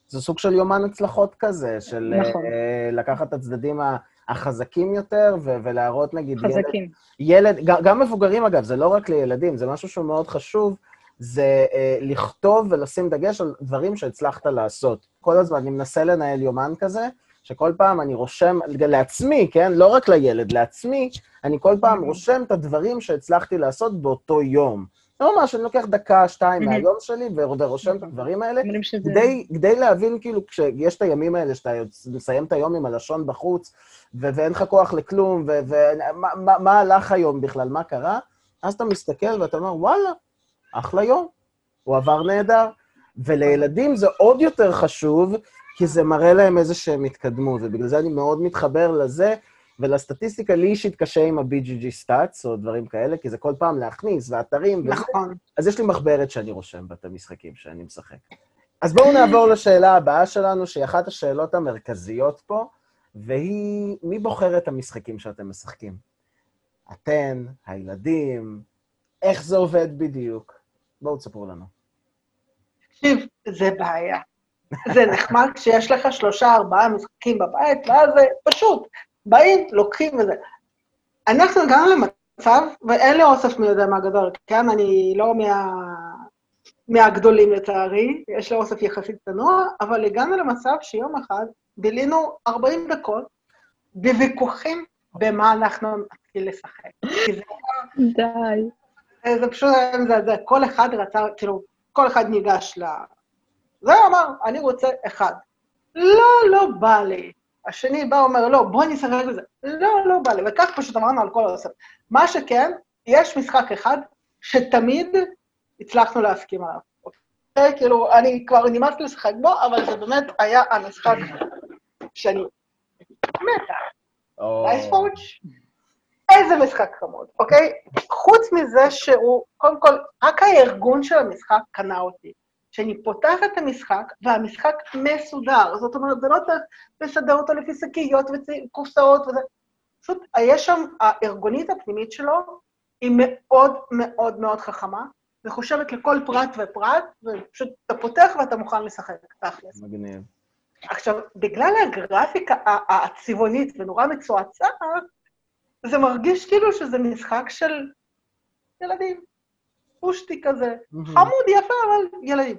זה סוג של יומן הצלחות כזה, של נכון. אה, לקחת את הצדדים ה- החזקים יותר ו- ולהראות, נגיד, ילד, חזקים. ילד, גם מבוגרים אגב, זה לא רק לילדים, זה משהו שהוא מאוד חשוב, זה אה, לכתוב ולשים דגש על דברים שהצלחת לעשות. כל הזמן אני מנסה לנהל יומן כזה, שכל פעם אני רושם, לעצמי, כן? לא רק לילד, לעצמי, אני כל פעם רושם את הדברים שהצלחתי לעשות באותו יום. זה ממש, אני לוקח דקה, שתיים מהמם. מהיום שלי ורושם את הדברים האלה. כדי, כדי להבין, כאילו, כשיש את הימים האלה שאתה מסיים את היום עם הלשון בחוץ, ו- ואין לך כוח לכלום, ומה מה, מה הלך היום בכלל, מה קרה, אז אתה מסתכל ואתה אומר, וואלה, אחלה יום, הוא עבר נהדר. ולילדים זה עוד יותר חשוב, כי זה מראה להם איזשהם התקדמות, ובגלל זה אני מאוד מתחבר לזה, ולסטטיסטיקה, לי אישית קשה עם ה-BGG stats או דברים כאלה, כי זה כל פעם להכניס, ואתרים, וזה, נכון. אז יש לי מחברת שאני רושם בה את המשחקים שאני משחק. אז בואו נעבור לשאלה הבאה שלנו, שהיא אחת השאלות המרכזיות פה, והיא, מי בוחר את המשחקים שאתם משחקים? אתן, הילדים, איך זה עובד בדיוק? בואו תספרו לנו. תקשיב, זה בעיה. זה נחמד כשיש לך שלושה, ארבעה משחקים בבית, ואז זה פשוט, באים, לוקחים וזה. אנחנו הגענו למצב, ואין לי אוסף מי יודע מה גדול, כן? אני לא מה... מהגדולים לצערי, יש לי אוסף יחסית צנוע, אבל הגענו למצב שיום אחד בילינו 40 דקות בוויכוחים במה אנחנו נתחיל לשחק. זה די. זה פשוט היה מזעזע. כל אחד רצה, כאילו, כל אחד ניגש ל... זה אמר, אני רוצה אחד. לא, לא בא לי. השני בא ואומר, לא, בוא נשחק בזה. לא, לא בא לי. וכך פשוט אמרנו על כל האוסף. מה שכן, יש משחק אחד שתמיד הצלחנו להסכים עליו. אוקיי? כאילו, אני כבר נמאס לשחק בו, אבל זה באמת היה המשחק שאני מתה. או- נייס פורץ'. איזה משחק חמוד, אוקיי? חוץ מזה שהוא, קודם כל, רק הארגון של המשחק קנה אותי. שאני פותחת את המשחק, והמשחק מסודר. זאת אומרת, זה לא צריך לסדר אותו לפי שקיות וקופסאות וזה. פשוט, יש שם, הארגונית הפנימית שלו היא מאוד מאוד מאוד חכמה, וחושבת לכל פרט ופרט, ופשוט אתה פותח ואתה מוכן לשחק, תכלס. מגניב. עכשיו, בגלל הגרפיקה הצבעונית ונורא מצועצעת, זה מרגיש כאילו שזה משחק של ילדים. פושטי כזה. חמוד, יפה, אבל ילדים.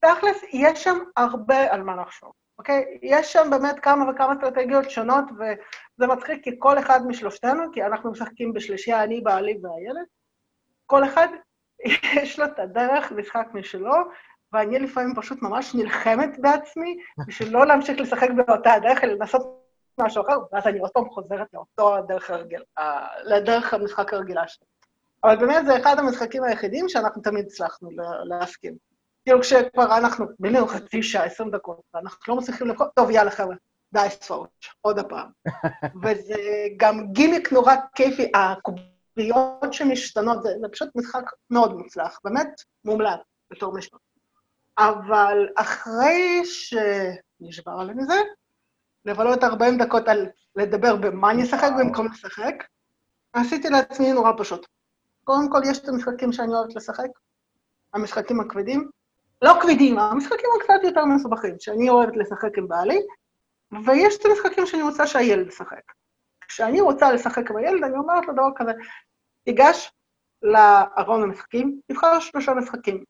תכלס, יש שם הרבה על מה לחשוב, אוקיי? יש שם באמת כמה וכמה אסטרטגיות שונות, וזה מצחיק כי כל אחד משלושתנו, כי אנחנו משחקים בשלישייה, אני, בעלי והילד, כל אחד [LAUGHS] יש לו את הדרך משחק משלו, ואני לפעמים פשוט ממש נלחמת בעצמי בשביל לא להמשיך לשחק באותה הדרך, אלא לנסות משהו אחר, ואז אני עוד פעם חוזרת לאותו הדרך הרגיל, ה- לדרך המשחק הרגילה שלי. אבל באמת זה אחד המשחקים היחידים שאנחנו תמיד הצלחנו לה- להסכים. כאילו כשכבר אנחנו בינינו חצי שעה, עשרים דקות, ואנחנו לא מצליחים לבחור, טוב, יאללה חבר'ה, די ספורט, עוד הפעם. [LAUGHS] וזה גם גימיק נורא כיפי, הקוביות שמשתנות, זה, זה פשוט משחק מאוד מוצלח, באמת מומלץ בתור משפט. אבל אחרי שנשבר עליי מזה, לבלות 40 דקות על לדבר במה אני אשחק במקום לשחק, עשיתי לעצמי נורא פשוט. קודם כל, יש את המשחקים שאני אוהבת לשחק, המשחקים הכבדים. לא כבדים, המשחקים הקצת יותר מסובכים, שאני אוהבת לשחק עם בעלי, ויש את המשחקים שאני רוצה שהילד ישחק. כשאני רוצה לשחק עם הילד, אני אומרת לו דבר כזה, תיגש לארון המשחקים, תבחר שלושה משחקים.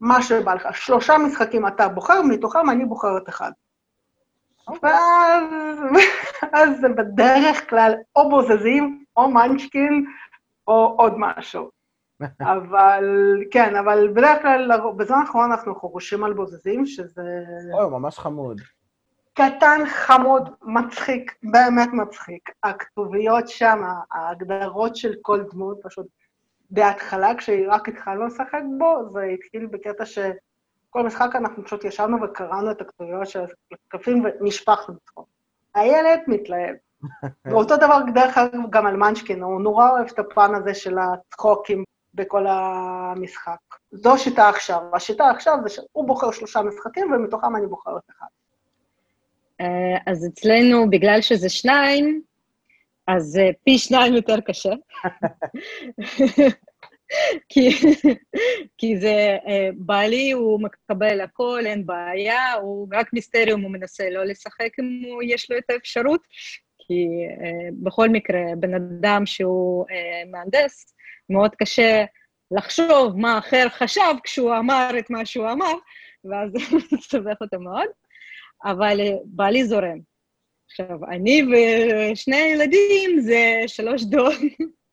מה שבא לך. שלושה משחקים אתה בוחר, מתוכם אני בוחרת אחד. ואז [LAUGHS] אז זה בדרך כלל או בוזזים, או מנצ'קין, או עוד משהו. [LAUGHS] אבל, כן, אבל בדרך כלל, בזמן האחרון אנחנו חורשים על בוזזים, שזה אוי, ממש חמוד. קטן, חמוד, מצחיק, באמת מצחיק. הכתוביות שם, ההגדרות של כל דמות, פשוט בהתחלה, כשרק התחלנו לשחק בו, זה התחיל בקטע ש... כל משחק אנחנו פשוט ישבנו וקראנו את הכתוביות של הקלפים ונשפכנו בצחוק. הילד מתלהב. ואותו דבר, דרך אגב, גם על מנשקין, הוא נורא אוהב את הפן הזה של הצחוקים בכל המשחק. זו השיטה עכשיו. השיטה עכשיו זה שהוא בוחר שלושה משחקים, ומתוכם אני בוחרת אחד. אה, אז אצלנו, בגלל שזה שניים, אז אה, פי שניים יותר קשה. [LAUGHS] כי, כי זה, אה, בעלי הוא מקבל הכל, אין בעיה, הוא רק מיסטריום, הוא מנסה לא לשחק אם הוא, יש לו את האפשרות, כי uh, בכל מקרה, בן אדם שהוא uh, מהנדס, מאוד קשה לחשוב מה אחר חשב כשהוא אמר את מה שהוא אמר, ואז [LAUGHS] זה מסתבך אותו מאוד, אבל uh, בעלי זורם. עכשיו, אני ושני הילדים זה שלוש דעות.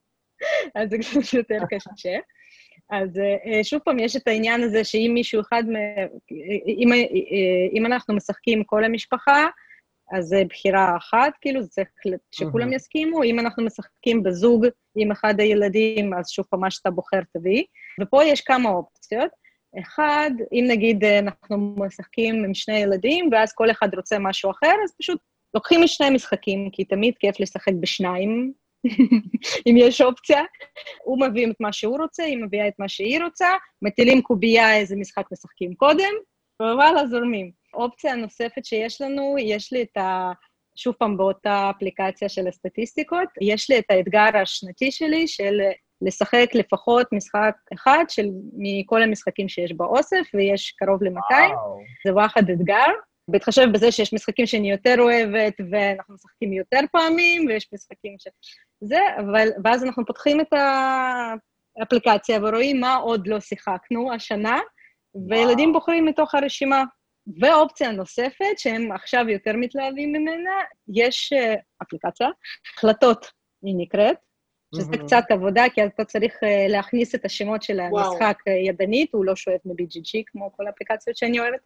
[LAUGHS] אז זה קצת יותר קשה. אז אה, שוב פעם, יש את העניין הזה שאם מישהו אחד, אם, אה, אם אנחנו משחקים כל המשפחה, אז זה בחירה אחת, כאילו, זה צריך שכולם יסכימו. אם אנחנו משחקים בזוג עם אחד הילדים, אז שוב פעם, מה שאתה בוחר תביא. ופה יש כמה אופציות. אחד, אם נגיד אה, אנחנו משחקים עם שני ילדים, ואז כל אחד רוצה משהו אחר, אז פשוט לוקחים את שני המשחקים, כי תמיד כיף לשחק בשניים, [LAUGHS] אם יש אופציה. הוא מביא את מה שהוא רוצה, היא מביאה את מה שהיא רוצה, מטילים קובייה איזה משחק משחקים קודם, ווואלה, זורמים. אופציה נוספת שיש לנו, יש לי את ה... שוב פעם, באותה אפליקציה של הסטטיסטיקות, יש לי את האתגר השנתי שלי של לשחק לפחות משחק אחד של, מכל המשחקים שיש באוסף, ויש קרוב ל-200. זה וואחד אתגר. בהתחשב בזה שיש משחקים שאני יותר אוהבת, ואנחנו משחקים יותר פעמים, ויש משחקים ש... זה, אבל... ואז אנחנו פותחים את האפליקציה ורואים מה עוד לא שיחקנו השנה, וילדים בוחרים מתוך הרשימה. ואופציה נוספת, שהם עכשיו יותר מתלהבים ממנה, יש uh, אפליקציה, החלטות היא נקראת, שזה mm-hmm. קצת עבודה, כי אתה צריך uh, להכניס את השמות של המשחק uh, ידנית, הוא לא שואף מ-BGG, כמו כל האפליקציות שאני אוהבת.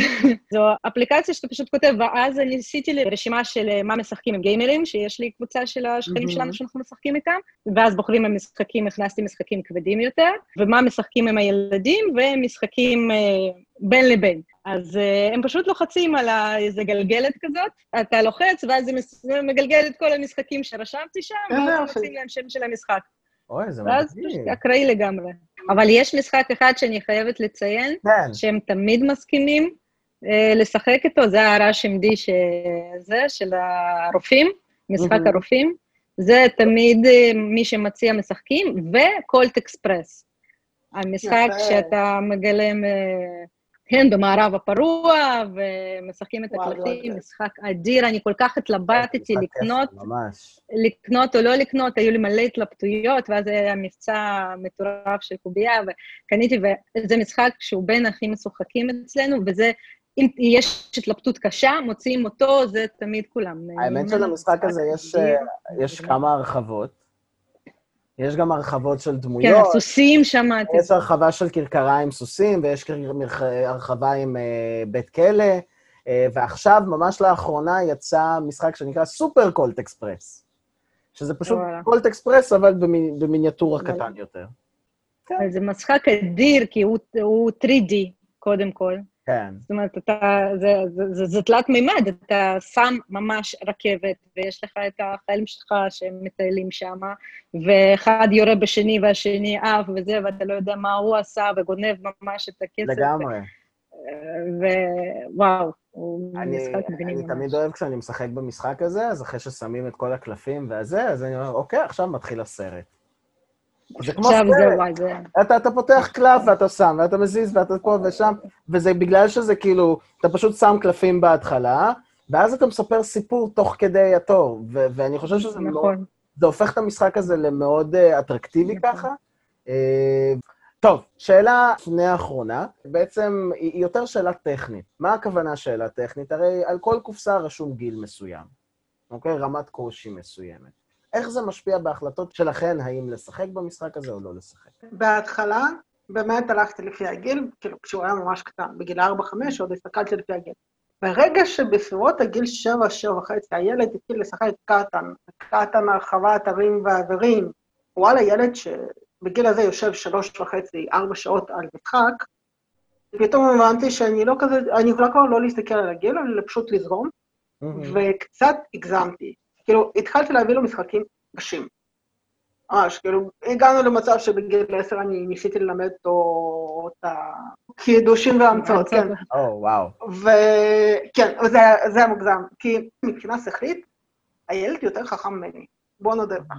[LAUGHS] זו אפליקציה שאתה פשוט כותב, ואז אני עשיתי לי רשימה של מה משחקים עם גיימרים, שיש לי קבוצה של השכנים mm-hmm. שלנו שאנחנו משחקים איתם, ואז בוחרים במשחקים, הכנסתי משחקים כבדים יותר, ומה משחקים עם הילדים, ומשחקים בין לבין. אז uh, הם פשוט לוחצים על איזה גלגלת כזאת, אתה לוחץ, ואז זה מגלגל את כל המשחקים שרשמתי שם, ואז מוצאים להם שם של המשחק. אוי, זה מדהים. ואז פשוט אקראי לגמרי. אבל יש משחק אחד שאני חייבת לציין, כן. שהם תמיד מסכימים uh, לשחק איתו, זה הרעש עמדי שזה, של הרופאים, משחק mm-hmm. הרופאים. זה תמיד uh, מי שמציע משחקים, וקולט אקספרס. המשחק שאתה מגלם... Uh, כן, במערב הפרוע, ומשחקים את הקלטים, משחק אדיר, אני כל כך התלבטתי לקנות, לקנות או לא לקנות, היו לי מלא התלבטויות, ואז היה מבצע מטורף של קובייה, וקניתי, וזה משחק שהוא בין הכי משוחקים אצלנו, וזה, אם יש התלבטות קשה, מוציאים אותו, זה תמיד כולם. האמת שלמשחק הזה יש כמה הרחבות. יש גם הרחבות של דמויות. כן, סוסים שמעתי. יש הרחבה של כרכרה עם סוסים, ויש הרחבה עם uh, בית כלא, uh, ועכשיו, ממש לאחרונה, יצא משחק שנקרא Super Colt Express, שזה פשוט Colt Express, אבל במיניאטורה קטן יותר. כן. זה משחק אדיר, כי הוא, הוא 3D, קודם כל. כן. זאת אומרת, אתה, זה, זה, זה, זה תלת מימד, אתה שם ממש רכבת, ויש לך את החיילים שלך שהם מטיילים שם, ואחד יורה בשני והשני עף וזה, ואתה לא יודע מה הוא עשה, וגונב ממש את הכסף. לגמרי. ווואו, הוא אני, משחק מגניב ממש. אני תמיד אוהב כשאני משחק במשחק הזה, אז אחרי ששמים את כל הקלפים והזה, אז אני אומר, אוקיי, עכשיו מתחיל הסרט. זה כמו סרט. זה... אתה, אתה פותח קלף ואתה שם, ואתה מזיז ואתה פה ושם, וזה בגלל שזה כאילו, אתה פשוט שם קלפים בהתחלה, ואז אתה מספר סיפור תוך כדי התור, ו- ואני חושב שזה נכון. מאוד... זה הופך את המשחק הזה למאוד uh, אטרקטיבי נכון. ככה. Uh, טוב, שאלה לפני האחרונה, בעצם היא יותר שאלה טכנית. מה הכוונה שאלה טכנית? הרי על כל קופסה רשום גיל מסוים, אוקיי? רמת קושי מסוימת. איך זה משפיע בהחלטות שלכן, האם לשחק במשחק הזה או לא לשחק? בהתחלה, באמת הלכתי לפי הגיל, כאילו כשהוא היה ממש קטן, בגיל 4-5, עוד הסתכלתי לפי הגיל. ברגע שבסביבות הגיל 7-7 וחצי, הילד התחיל לשחק קטן, קטן הרחבת ערים ועברים, וואלה, ילד שבגיל הזה יושב שלוש וחצי, ארבע שעות על משחק, פתאום הבנתי שאני לא כזה, אני יכולה כבר לא להסתכל על הגיל, אלא פשוט לזרום, וקצת הגזמתי. כאילו, התחלתי להביא לו משחקים קשים. ממש, כאילו, הגענו למצב שבגיל עשר אני ניסיתי ללמד אותו את הקידושים וההמצאות, כן. או, וואו. וכן, זה היה מוגזם, כי מבחינה שכלית, הילד יותר חכם ממני, בוא נודה בה.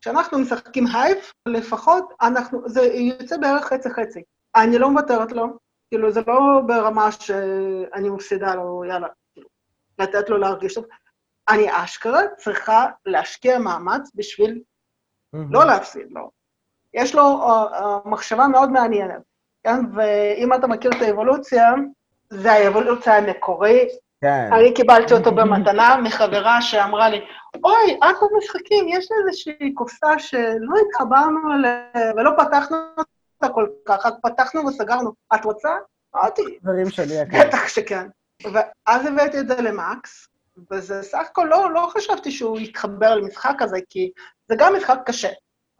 כשאנחנו משחקים הייף, לפחות אנחנו, זה יוצא בערך חצי-חצי. אני לא מוותרת לו, כאילו, זה לא ברמה שאני מפסידה לו, יאללה, כאילו, לתת לו להרגיש טוב. אני אשכרה צריכה להשקיע מאמץ בשביל לא להפסיד לו. יש לו uh, uh, מחשבה מאוד מעניינת, כן? ואם אתה מכיר את האבולוציה, זה האבולוציה המקורית. כן. אני קיבלתי אותו במתנה מחברה שאמרה לי, אוי, את במשחקים, יש לי איזושהי קופסה שלא התחברנו אליה ולא פתחנו אותה כל כך, רק פתחנו וסגרנו. את רוצה? אמרתי, דברים שלי, בטח שכן. ואז הבאתי את זה למקס, וזה סך הכל לא, לא חשבתי שהוא יתחבר למשחק הזה, כי זה גם משחק קשה,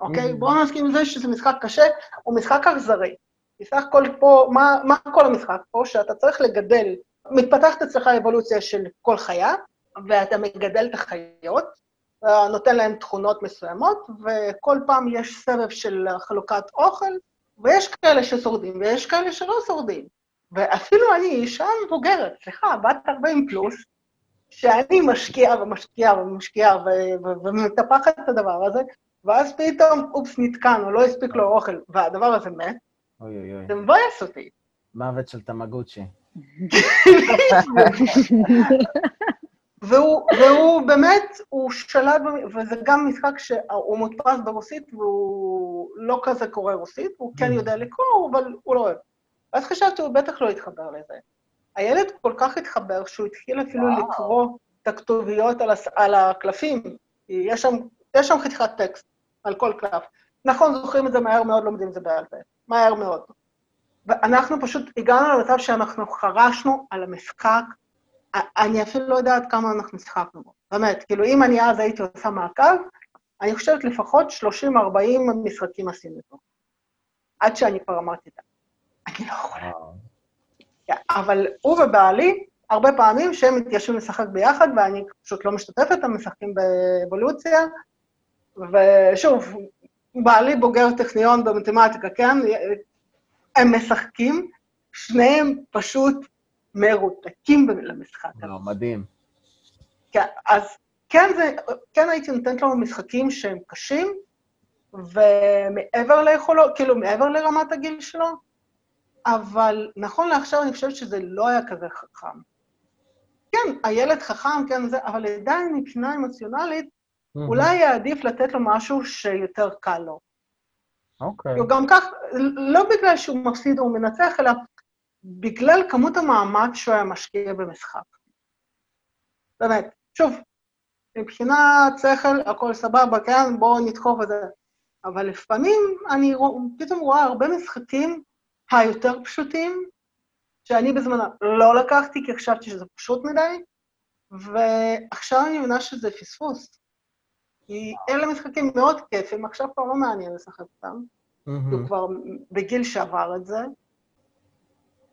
אוקיי? Mm. בואו נסכים עם זה שזה משחק קשה, הוא משחק אכזרי. בסך הכל פה, מה, מה כל המשחק פה? שאתה צריך לגדל, מתפתחת אצלך אבולוציה של כל חיה, ואתה מגדל את החיות, נותן להן תכונות מסוימות, וכל פעם יש סבב של חלוקת אוכל, ויש כאלה ששורדים ויש כאלה שלא שורדים. ואפילו אני אישה מבוגרת, סליחה, בת 40 פלוס, שאני משקיעה ומשקיעה ומשקיעה ומטפחת את הדבר הזה, ואז פתאום, אופס, נתקענו, לא הספיק לו אוכל, והדבר הזה מת, אוי אוי אוי. זה מבאס אותי. מוות של תמגוצ'י. [LAUGHS] והוא, והוא באמת, הוא שלט, וזה גם משחק שהוא מודפס ברוסית, והוא לא כזה קורא רוסית, הוא כן יודע לקרוא, אבל הוא לא אוהב. ואז חשבתי, הוא בטח לא יתחבר לזה. הילד כל כך התחבר, שהוא התחיל אפילו וואו. לקרוא את הכתוביות על, הס... על הקלפים. יש שם, יש שם חתיכת טקסט על כל קלף. נכון, זוכרים את זה מהר מאוד, לומדים את זה בעל פה. מהר מאוד. ואנחנו פשוט הגענו למצב שאנחנו חרשנו על המשחק, אני אפילו לא יודעת כמה אנחנו שיחקנו בו. באמת, כאילו, אם אני אז הייתי עושה מעקב, אני חושבת לפחות 30-40 משחקים עשינו אותו. עד שאני כבר אמרתי את זה. אני לא יכולה. אבל הוא ובעלי, הרבה פעמים שהם מתיישבים לשחק ביחד, ואני פשוט לא משתתפת, הם משחקים באבולוציה, ושוב, בעלי בוגר טכניון במתמטיקה, כן? הם משחקים, שניהם פשוט מרותקים למשחק. לא, מדהים. כן, אז כן, זה, כן הייתי נותנת לו משחקים שהם קשים, ומעבר ליכולות, כאילו, מעבר לרמת הגיל שלו, אבל נכון לעכשיו אני חושבת שזה לא היה כזה חכם. כן, הילד חכם, כן, זה, אבל עדיין מבחינה אמוציונלית, mm-hmm. אולי היה עדיף לתת לו משהו שיותר קל לו. אוקיי. Okay. גם כך, לא בגלל שהוא מפסיד או מנצח, אלא בגלל כמות המאמץ שהוא היה משקיע במשחק. באמת, שוב, מבחינת שכל, הכל סבבה, כן, בואו נדחוף את זה. אבל לפעמים אני פתאום רואה הרבה משחקים היותר פשוטים, שאני בזמנו לא לקחתי כי חשבתי שזה פשוט מדי, ועכשיו אני מבינה שזה פספוס. כי אלה משחקים מאוד כיפים, עכשיו כבר לא מעניין לשחק אותם, הוא כבר בגיל שעבר את זה.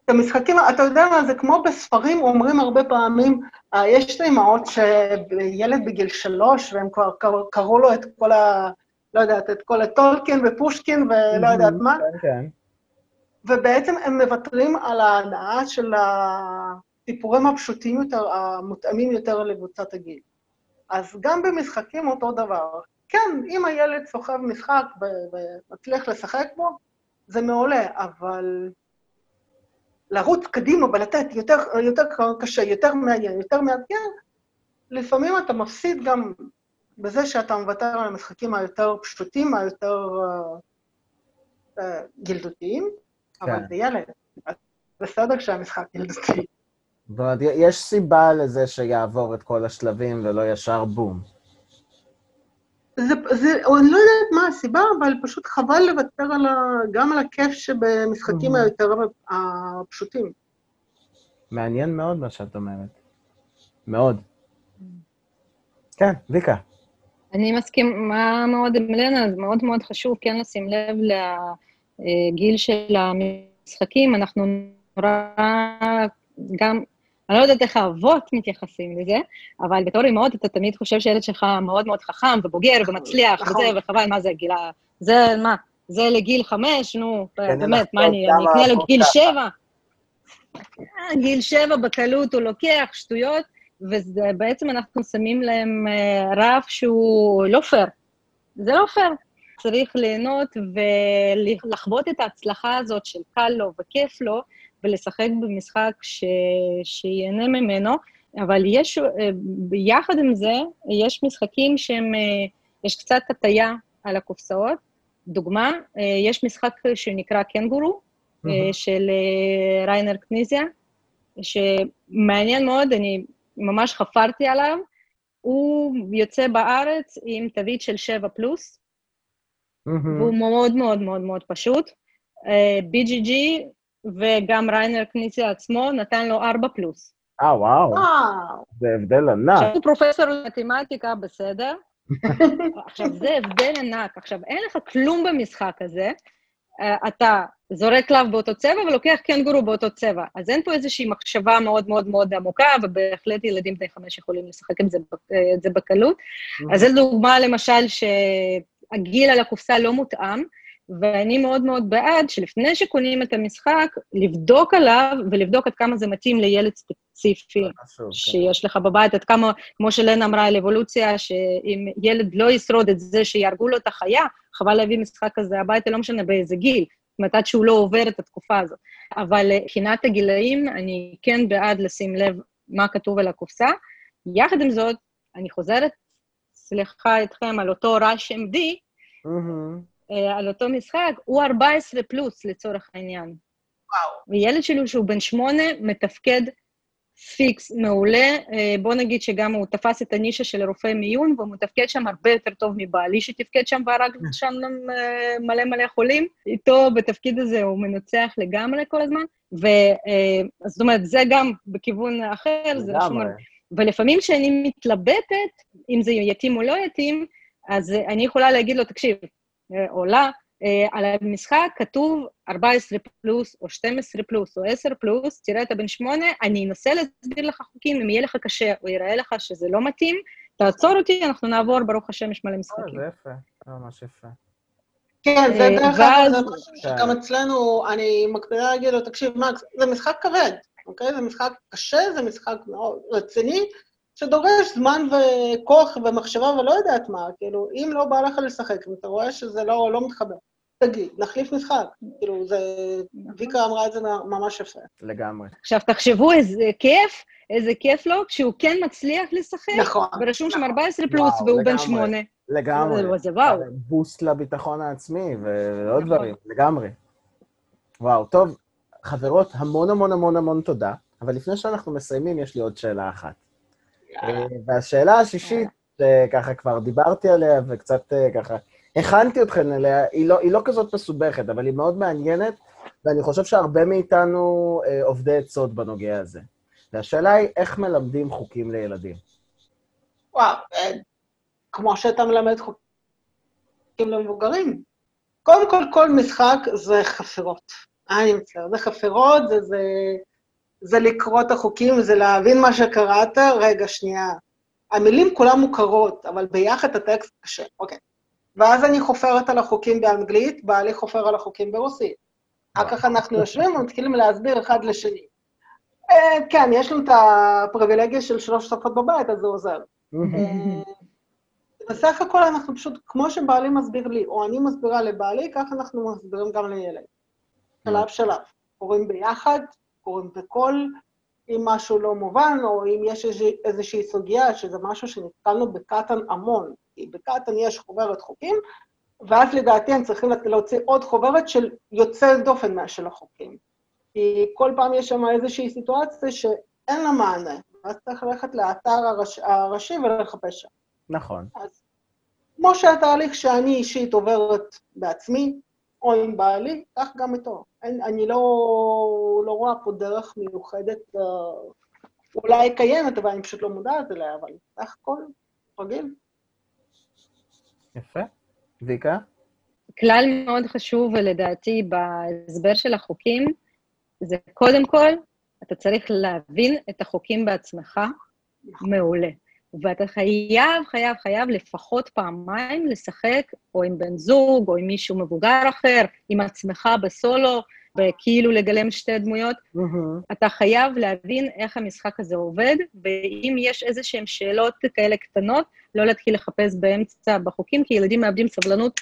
את המשחקים, אתה יודע מה, זה כמו בספרים, אומרים הרבה פעמים, אה, יש את האמהות שילד בגיל שלוש, והם כבר קראו לו את כל ה... לא יודעת, את כל הטולקין ופושקין ולא יודעת מה. כן, כן. ובעצם הם מוותרים על ההנאה של הסיפורים הפשוטים יותר, המותאמים יותר לקבוצת הגיל. אז גם במשחקים אותו דבר. כן, אם הילד סוחב משחק ומצליח לשחק בו, זה מעולה, אבל לרוץ קדימה ולתת יותר, יותר קשה, יותר מעניין, יותר מאתגר, לפעמים אתה מפסיד גם בזה שאתה מוותר על המשחקים היותר פשוטים, היותר uh, uh, גילדותיים. אבל כן. זה ילד. בסדר שהמשחק ילדותי. זאת אומרת, יש סיבה לזה שיעבור את כל השלבים ולא ישר בום. זה, זה, אני לא יודעת מה הסיבה, אבל פשוט חבל לוותר על ה, גם על הכיף שבמשחקים mm-hmm. היותר הפשוטים. מעניין מאוד מה שאת אומרת. מאוד. כן, ויקה. אני מסכימה מאוד עם לנה, זה מאוד מאוד חשוב כן לשים לב ל... הגיל של המשחקים, אנחנו נורא, גם, אני לא יודעת איך האבות מתייחסים לזה, אבל בתור אימהות אתה תמיד חושב שהילד שלך מאוד מאוד חכם ובוגר ומצליח נכון. וזה, וחבל, מה זה גיל ה... זה מה? זה לגיל חמש, נו, כן, באמת, מה אני, אני אקנה לו גיל. שבע? אה, גיל שבע בקלות הוא לוקח, שטויות, ובעצם אנחנו שמים להם אה, רף שהוא לא פייר. זה לא פייר. צריך ליהנות ולחוות את ההצלחה הזאת של קל לו וכיף לו, ולשחק במשחק ש... שיהנה ממנו, אבל יש, אה, ביחד עם זה, יש משחקים שהם, אה, יש קצת הטיה על הקופסאות. דוגמה, אה, יש משחק שנקרא קנגורו, מהמם. של ריינר קניזיה, שמעניין מאוד, אני ממש חפרתי עליו. הוא יוצא בארץ עם תווית של 7 פלוס. והוא מאוד מאוד מאוד מאוד פשוט. אה, BGG וגם ריינר קניזיה עצמו נתן לו 4 פלוס. אה, וואו, וואו. זה הבדל ענק. עכשיו, הוא פרופסור למתמטיקה, בסדר. [LAUGHS] עכשיו, זה הבדל ענק. עכשיו, אין לך כלום במשחק הזה. אה, אתה זורק קלף באותו צבע ולוקח קנגורו באותו צבע. אז אין פה איזושהי מחשבה מאוד מאוד מאוד עמוקה, ובהחלט ילדים בני חמש יכולים לשחק עם זה, אה, את זה בקלות. אז זו דוגמה, למשל, שהגיל על הקופסה לא מותאם, ואני מאוד מאוד בעד שלפני שקונים את המשחק, לבדוק עליו ולבדוק עד כמה זה מתאים לילד ספציפי. חשוב, כן. שיש לך בבית, עד כמה, כמו שלנה אמרה על אבולוציה, שאם ילד לא ישרוד את זה שיהרגו לו את החיה, חבל להביא משחק כזה הביתה, לא משנה באיזה גיל, זאת אומרת, עד שהוא לא עובר את התקופה הזאת. אבל אה, מבחינת הגילאים, אני כן בעד לשים לב מה כתוב על הקופסה. יחד עם זאת, אני חוזרת, סליחה איתכם, על אותו Rush MD, מהמם. אה, על אותו משחק, הוא 14 פלוס לצורך העניין. וואו. וילד שלי שהוא בן שמונה, מתפקד פיקס מעולה. אה, בוא נגיד שגם הוא תפס את הנישה של רופא מיון, והוא מתפקד שם הרבה יותר טוב מבעלי שתפקד שם והרג שם אה, מלא מלא חולים. איתו בתפקיד הזה הוא מנצח לגמרי כל הזמן. וזאת אומרת, זה גם בכיוון אחר, זה לא שום... לגמרי. ולפעמים כשאני מתלבטת, אם זה יתאים או לא יתאים, אז אה, אני יכולה להגיד לו, תקשיב, אה, או לה, אה, על המשחק כתוב 14 פלוס, או 12 פלוס, או 10 פלוס, תראה, אתה בן שמונה, אני אנסה להסביר לך חוקים, אם יהיה לך קשה, או יראה לך שזה לא מתאים, תעצור אותי, אנחנו נעבור, ברוך השם, יש מלא אה, משחקים. זה יפה, זה ממש יפה. כן, זה אה, דרך אגב, ואז- זה משהו שגם. אצלנו, אני מקפידה להגיד לו, תקשיב, מקס, זה משחק כבד, אוקיי? זה משחק קשה, זה משחק מאוד רציני, שדורש זמן וכוח ומחשבה ולא יודעת מה, כאילו, אם לא בא לך לשחק, אם אתה רואה שזה לא, לא מתחבר, תגיד, נחליף משחק. כאילו, זה... ויקה אמרה את זה ממש יפה. לגמרי. עכשיו, תחשבו איזה כיף, איזה כיף לו, כשהוא כן מצליח לשחק, נכון. ורשום שם נכון. 14 פלוס, וואו, והוא בן. שמונה. לגמרי. זה- זה וואו. בוסט לביטחון העצמי ועוד נכון. דברים, לגמרי. וואו, טוב, חברות, המון המון המון המון תודה, אבל לפני שאנחנו מסיימים, יש לי עוד שאלה אחת. אה, והשאלה השישית, שככה כבר דיברתי עליה וקצת אה, ככה הכנתי אתכן אליה, היא לא, היא לא כזאת מסובכת, אבל היא מאוד מעניינת, ואני חושב שהרבה מאיתנו אה, עובדי עצות בנוגע הזה. והשאלה היא, איך מלמדים חוקים לילדים? וואו, אה, כמו שאתה מלמד חוקים למבוגרים. קודם כל, כל משחק זה חפירות. אני מצטער, זה חפירות, זה, זה, זה לקרוא את החוקים, זה להבין מה שקראת. רגע, שנייה. המילים כולן מוכרות, אבל ביחד הטקסט קשה. אוקיי. ואז אני חופרת על החוקים באנגלית, בעלי חופר על החוקים ברוסית. אחר כך אנחנו יושבים ומתחילים להסביר אחד לשני. אה, כן, יש לנו את הפריבילגיה של שלוש שפות בבית, אז זה עוזר. אה, בסך הכל אנחנו פשוט, כמו שבעלי מסביר לי, או אני מסבירה לבעלי, ככה אנחנו מסבירים גם לילד. שלב שלב. קוראים ביחד, קוראים בקול, אם משהו לא מובן, או אם יש איזושה- איזושהי סוגיה, שזה משהו שנתקלנו בקטן המון. כי בקטן יש חוברת חוקים, ואז לדעתי הם צריכים להוציא עוד חוברת של יוצא דופן של החוקים. כי כל פעם יש שם איזושהי סיטואציה שאין לה מענה, ואז צריך ללכת לאתר הראש, הראשי ולחפש שם. נכון. אז כמו שהתהליך שאני אישית עוברת בעצמי, או עם בעלי, כך גם איתו. אין, אני לא, לא רואה פה דרך מיוחדת, אה, אולי קיימת, אבל אני פשוט לא מודעת אליה, אבל סך הכל, רגיל. יפה. ויקה? כלל מאוד חשוב, לדעתי, בהסבר של החוקים, זה קודם כל, אתה צריך להבין את החוקים בעצמך מעולה. ואתה חייב, חייב, חייב לפחות פעמיים לשחק, או עם בן זוג, או עם מישהו מבוגר אחר, עם עצמך בסולו, וכאילו לגלם שתי דמויות. מהמם. אתה חייב להבין איך המשחק הזה עובד, ואם יש איזה שהן שאלות כאלה קטנות, לא להתחיל לחפש באמצע בחוקים, כי ילדים מאבדים סבלנות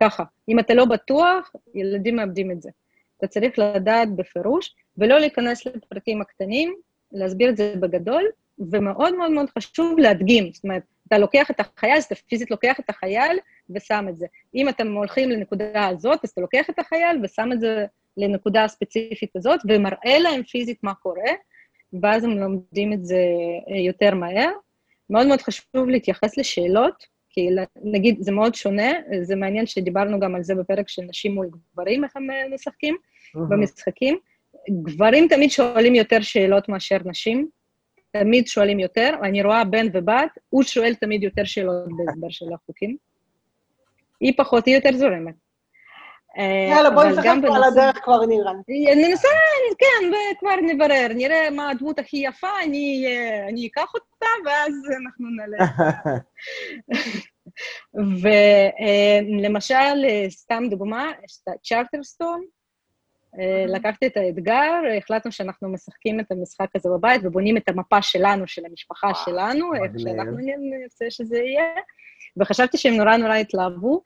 ככה. אם אתה לא בטוח, ילדים מאבדים את זה. אתה צריך לדעת בפירוש, ולא להיכנס לפרטים הקטנים, להסביר את זה בגדול, ומאוד מאוד מאוד חשוב להדגים. זאת אומרת, אתה לוקח את החייל, אז אתה פיזית לוקח את החייל ושם את זה. אם אתם הולכים לנקודה הזאת, אז אתה לוקח את החייל ושם את זה לנקודה הספציפית הזאת, ומראה להם פיזית מה קורה, ואז הם לומדים את זה אה, יותר מהר. מאוד מאוד חשוב להתייחס לשאלות, כי נגיד, זה מאוד שונה, זה מעניין שדיברנו גם על זה בפרק של נשים מול גברים, איך הם אה, משחקים מהמם. במשחקים. גברים תמיד שואלים יותר שאלות מאשר נשים, תמיד שואלים יותר, אני רואה בן ובת, הוא שואל תמיד יותר שאלות בהסבר של החוקים. היא פחות, היא יותר זורמת. אה, יאללה, בואי נשחק פה על בנושא- הדרך כבר נראה. ננסה, כן, וכבר נברר, נראה מה הדמות הכי יפה, אני, אה, אני אקח אותה, ואז אנחנו נעלה. [LAUGHS] ולמשל, סתם דוגמה, יש את הצ'רטרסטון, אה, לקחתי את האתגר, החלטנו שאנחנו משחקים את המשחק הזה בבית ובונים את המפה שלנו, של המשפחה שלנו, איך. שאנחנו נרצה שזה יהיה, וחשבתי שהם נורא נורא התלהבו.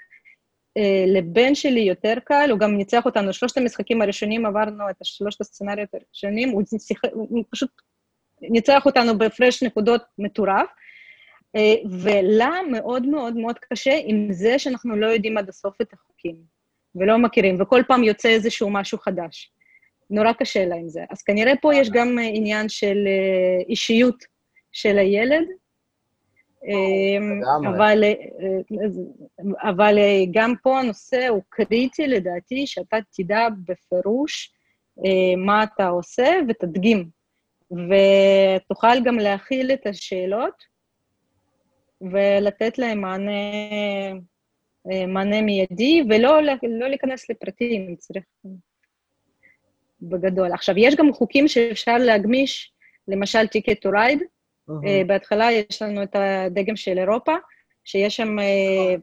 אה, לבן שלי יותר קל, הוא גם ניצח אותנו, שלושת המשחקים הראשונים עברנו את שלושת הסצנריות הראשונים, הוא, שיח... הוא פשוט ניצח אותנו בהפרש נקודות מטורף, אה, ולה מאוד מאוד מאוד קשה עם זה שאנחנו לא יודעים עד הסוף את החוקים, ולא מכירים, וכל פעם יוצא איזשהו משהו חדש. נורא קשה לה עם זה. אז כנראה פה יש גם אה, עניין של אה, אישיות של הילד, אה. אבל, אבל גם פה הנושא הוא קריטי לדעתי, שאתה תדע בפירוש מה אתה עושה ותדגים, ותוכל גם להכיל את השאלות ולתת להם מענה, מענה מיידי, ולא לא להיכנס לפרטים, צריך בגדול. עכשיו, יש גם חוקים שאפשר להגמיש, למשל Ticket to Ride, מהמם. אה, בהתחלה יש לנו את הדגם של אירופה, שיש שם, אה,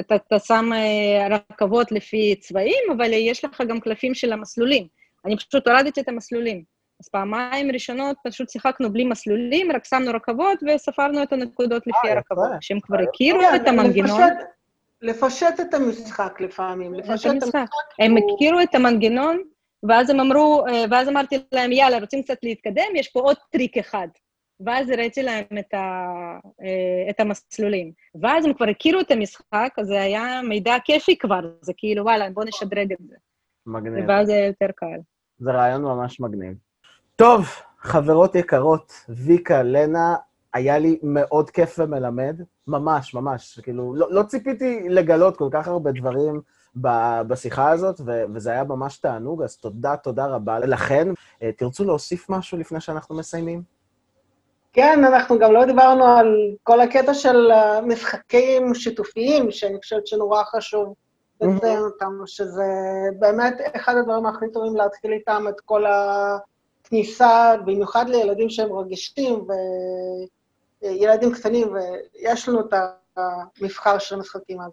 אתה, אתה שם אה, רכבות לפי צבעים, אבל יש לך גם קלפים של המסלולים. אני פשוט הורדתי את המסלולים. אז פעמיים ראשונות פשוט שיחקנו בלי מסלולים, רק שמנו רכבות וספרנו את הנקודות לפי יפה. הרכבות. כשהם כבר אה, הכירו את המנגנון, לפשט- את המשחק לפעמים, לפשט את המשחק. הם הכירו את המנגנון, ואז הם אמרו, אה, ואז אמרתי להם, יאללה, רוצים קצת להתקדם? יש פה עוד טריק אחד. ואז הראיתי להם את, ה, אה, את המסלולים. ואז הם כבר הכירו את המשחק, אז זה היה מידע כיפי כבר, זה כאילו, וואלה, בואו נשדרג את זה. מגניב. ואז זה היה יותר קל. זה רעיון ממש מגניב. טוב, חברות יקרות, ויקה, לנה, היה לי מאוד כיף ומלמד, ממש, ממש. כאילו, לא, לא ציפיתי לגלות כל כך הרבה דברים ב- בשיחה הזאת, ו- וזה היה ממש תענוג, אז תודה, תודה רבה לכן. אה, תרצו להוסיף משהו לפני שאנחנו מסיימים? כן, אנחנו גם לא דיברנו על כל הקטע של משחקים שיתופיים, שאני חושבת שנורא חשוב לציין אותם, שזה באמת אחד הדברים הכי טובים להתחיל איתם את כל הכניסה, במיוחד לילדים שהם רגישים וילדים קטנים, ויש לנו את המבחר של המשחקים הזה.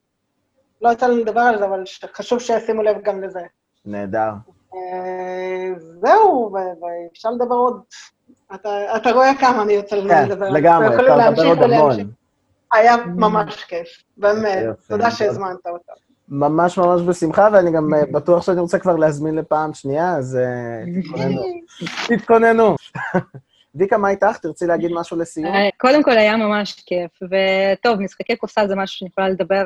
לא יצא לנו לדבר על זה, אבל חשוב שישימו לב גם לזה. נהדר. אה, זהו, ואפשר לדבר עוד. אתה, אתה רואה כמה אני יוצא לנו כן, לדבר. לגמרי, אנחנו יכולים אפשר לדבר עוד. המון. היה ממש כיף, באמת. תודה שהזמנת אותנו. ממש ממש בשמחה, ואני גם אה, בטוח שאני רוצה כבר להזמין לפעם שנייה, אז אה, תתכוננו. [LAUGHS] תתכוננו. ויקה, מה איתך? תרצי להגיד משהו לסיום? אה, קודם כל היה ממש כיף, וטוב, משחקי קופסה זה משהו שאני יכולה לדבר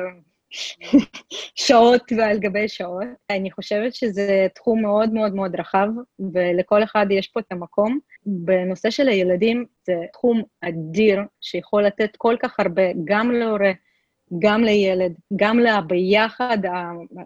[LAUGHS] שעות ועל גבי שעות. אני חושבת שזה תחום מאוד מאוד מאוד רחב, ולכל אחד יש פה את המקום. בנושא של הילדים זה תחום אדיר שיכול לתת כל כך הרבה, גם להורה, גם לילד, גם לביחד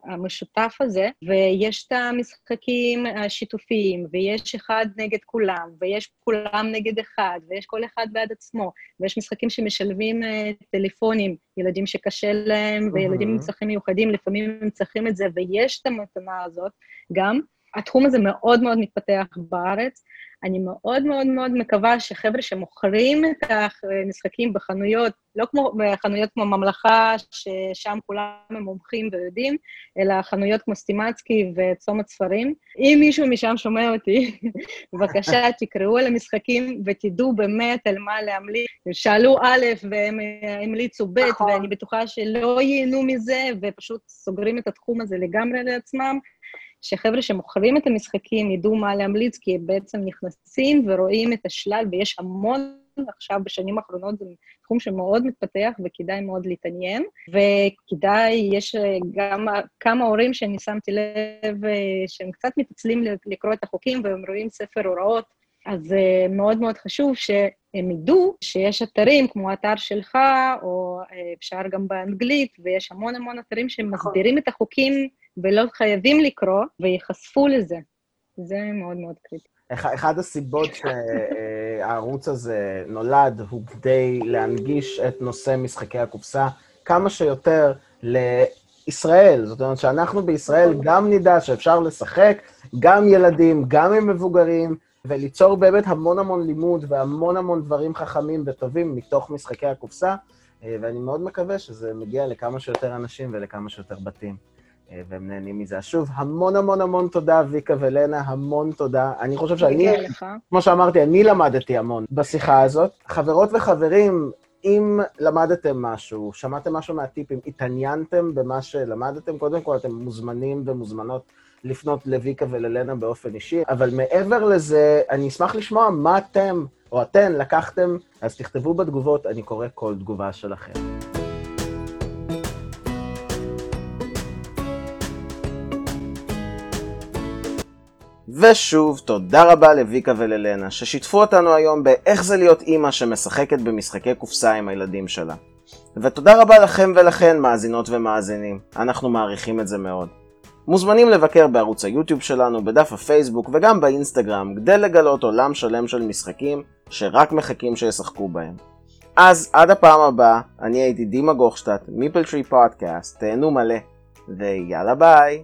המשותף הזה, ויש את המשחקים השיתופיים, ויש אחד נגד כולם, ויש כולם נגד אחד, ויש כל אחד בעד עצמו, ויש משחקים שמשלבים uh, טלפונים, ילדים שקשה להם, וילדים עם צרכים מיוחדים, לפעמים הם צריכים את זה, ויש את המתנה הזאת גם. התחום הזה מאוד מאוד מתפתח בארץ. אני מאוד מאוד מאוד מקווה שחבר'ה שמוכרים את המשחקים בחנויות, לא כמו בחנויות כמו ממלכה, ששם כולם הם מומחים ויודעים, אלא חנויות כמו סטימצקי וצומת ספרים. אם מישהו משם שומע אותי, [LAUGHS] בבקשה, תקראו על המשחקים ותדעו באמת על מה להמליץ. שאלו א' והם המליצו ב', נכון. ואני בטוחה שלא ייהנו מזה, ופשוט סוגרים את התחום הזה לגמרי לעצמם. שחבר'ה שמוכרים את המשחקים ידעו מה להמליץ, כי הם בעצם נכנסים ורואים את השלל, ויש המון עכשיו בשנים האחרונות, זה תחום שמאוד מתפתח וכדאי מאוד להתעניין. וכדאי, יש גם כמה הורים שאני שמתי לב שהם קצת מתעצלים לקרוא את החוקים והם רואים ספר הוראות, אז מאוד מאוד חשוב שהם ידעו שיש אתרים כמו האתר שלך, או אפשר גם באנגלית, ויש המון המון אתרים שמסבירים את החוקים ולא חייבים לקרוא, וייחשפו לזה. זה מאוד מאוד קריטי. אחד הסיבות שהערוץ הזה נולד הוא כדי להנגיש את נושא משחקי הקופסה כמה שיותר לישראל. זאת אומרת שאנחנו בישראל גם נדע שאפשר לשחק, גם ילדים, גם עם מבוגרים, וליצור באמת המון המון לימוד והמון המון דברים חכמים וטובים מתוך משחקי הקופסה, ואני מאוד מקווה שזה מגיע לכמה שיותר אנשים ולכמה שיותר בתים. אה, והם נהנים מזה. שוב, המון המון המון תודה, ויקה ולנה, המון תודה. אני חושב שאני, כמו שאמרתי, אני למדתי המון בשיחה הזאת. חברות וחברים, אם למדתם משהו, שמעתם משהו מהטיפים, התעניינתם במה שלמדתם, קודם כל אתם מוזמנים ומוזמנות לפנות לויקה וללנה באופן אישי, אבל מעבר לזה, אני אשמח לשמוע מה אתם או אתן לקחתם, אז תכתבו בתגובות, אני קורא כל תגובה שלכם. ושוב, תודה רבה לויקה וללנה, ששיתפו אותנו היום באיך זה להיות אימא שמשחקת במשחקי קופסה עם הילדים שלה. ותודה רבה לכם ולכן, מאזינות ומאזינים. אנחנו מעריכים את זה מאוד. מוזמנים לבקר בערוץ היוטיוב שלנו, בדף הפייסבוק וגם באינסטגרם, כדי לגלות עולם שלם של משחקים שרק מחכים שישחקו בהם. אז עד הפעם הבאה, אני הייתי דימה גוכשטט, מיפל טרי פודקאסט, תהנו מלא, ויאללה ביי!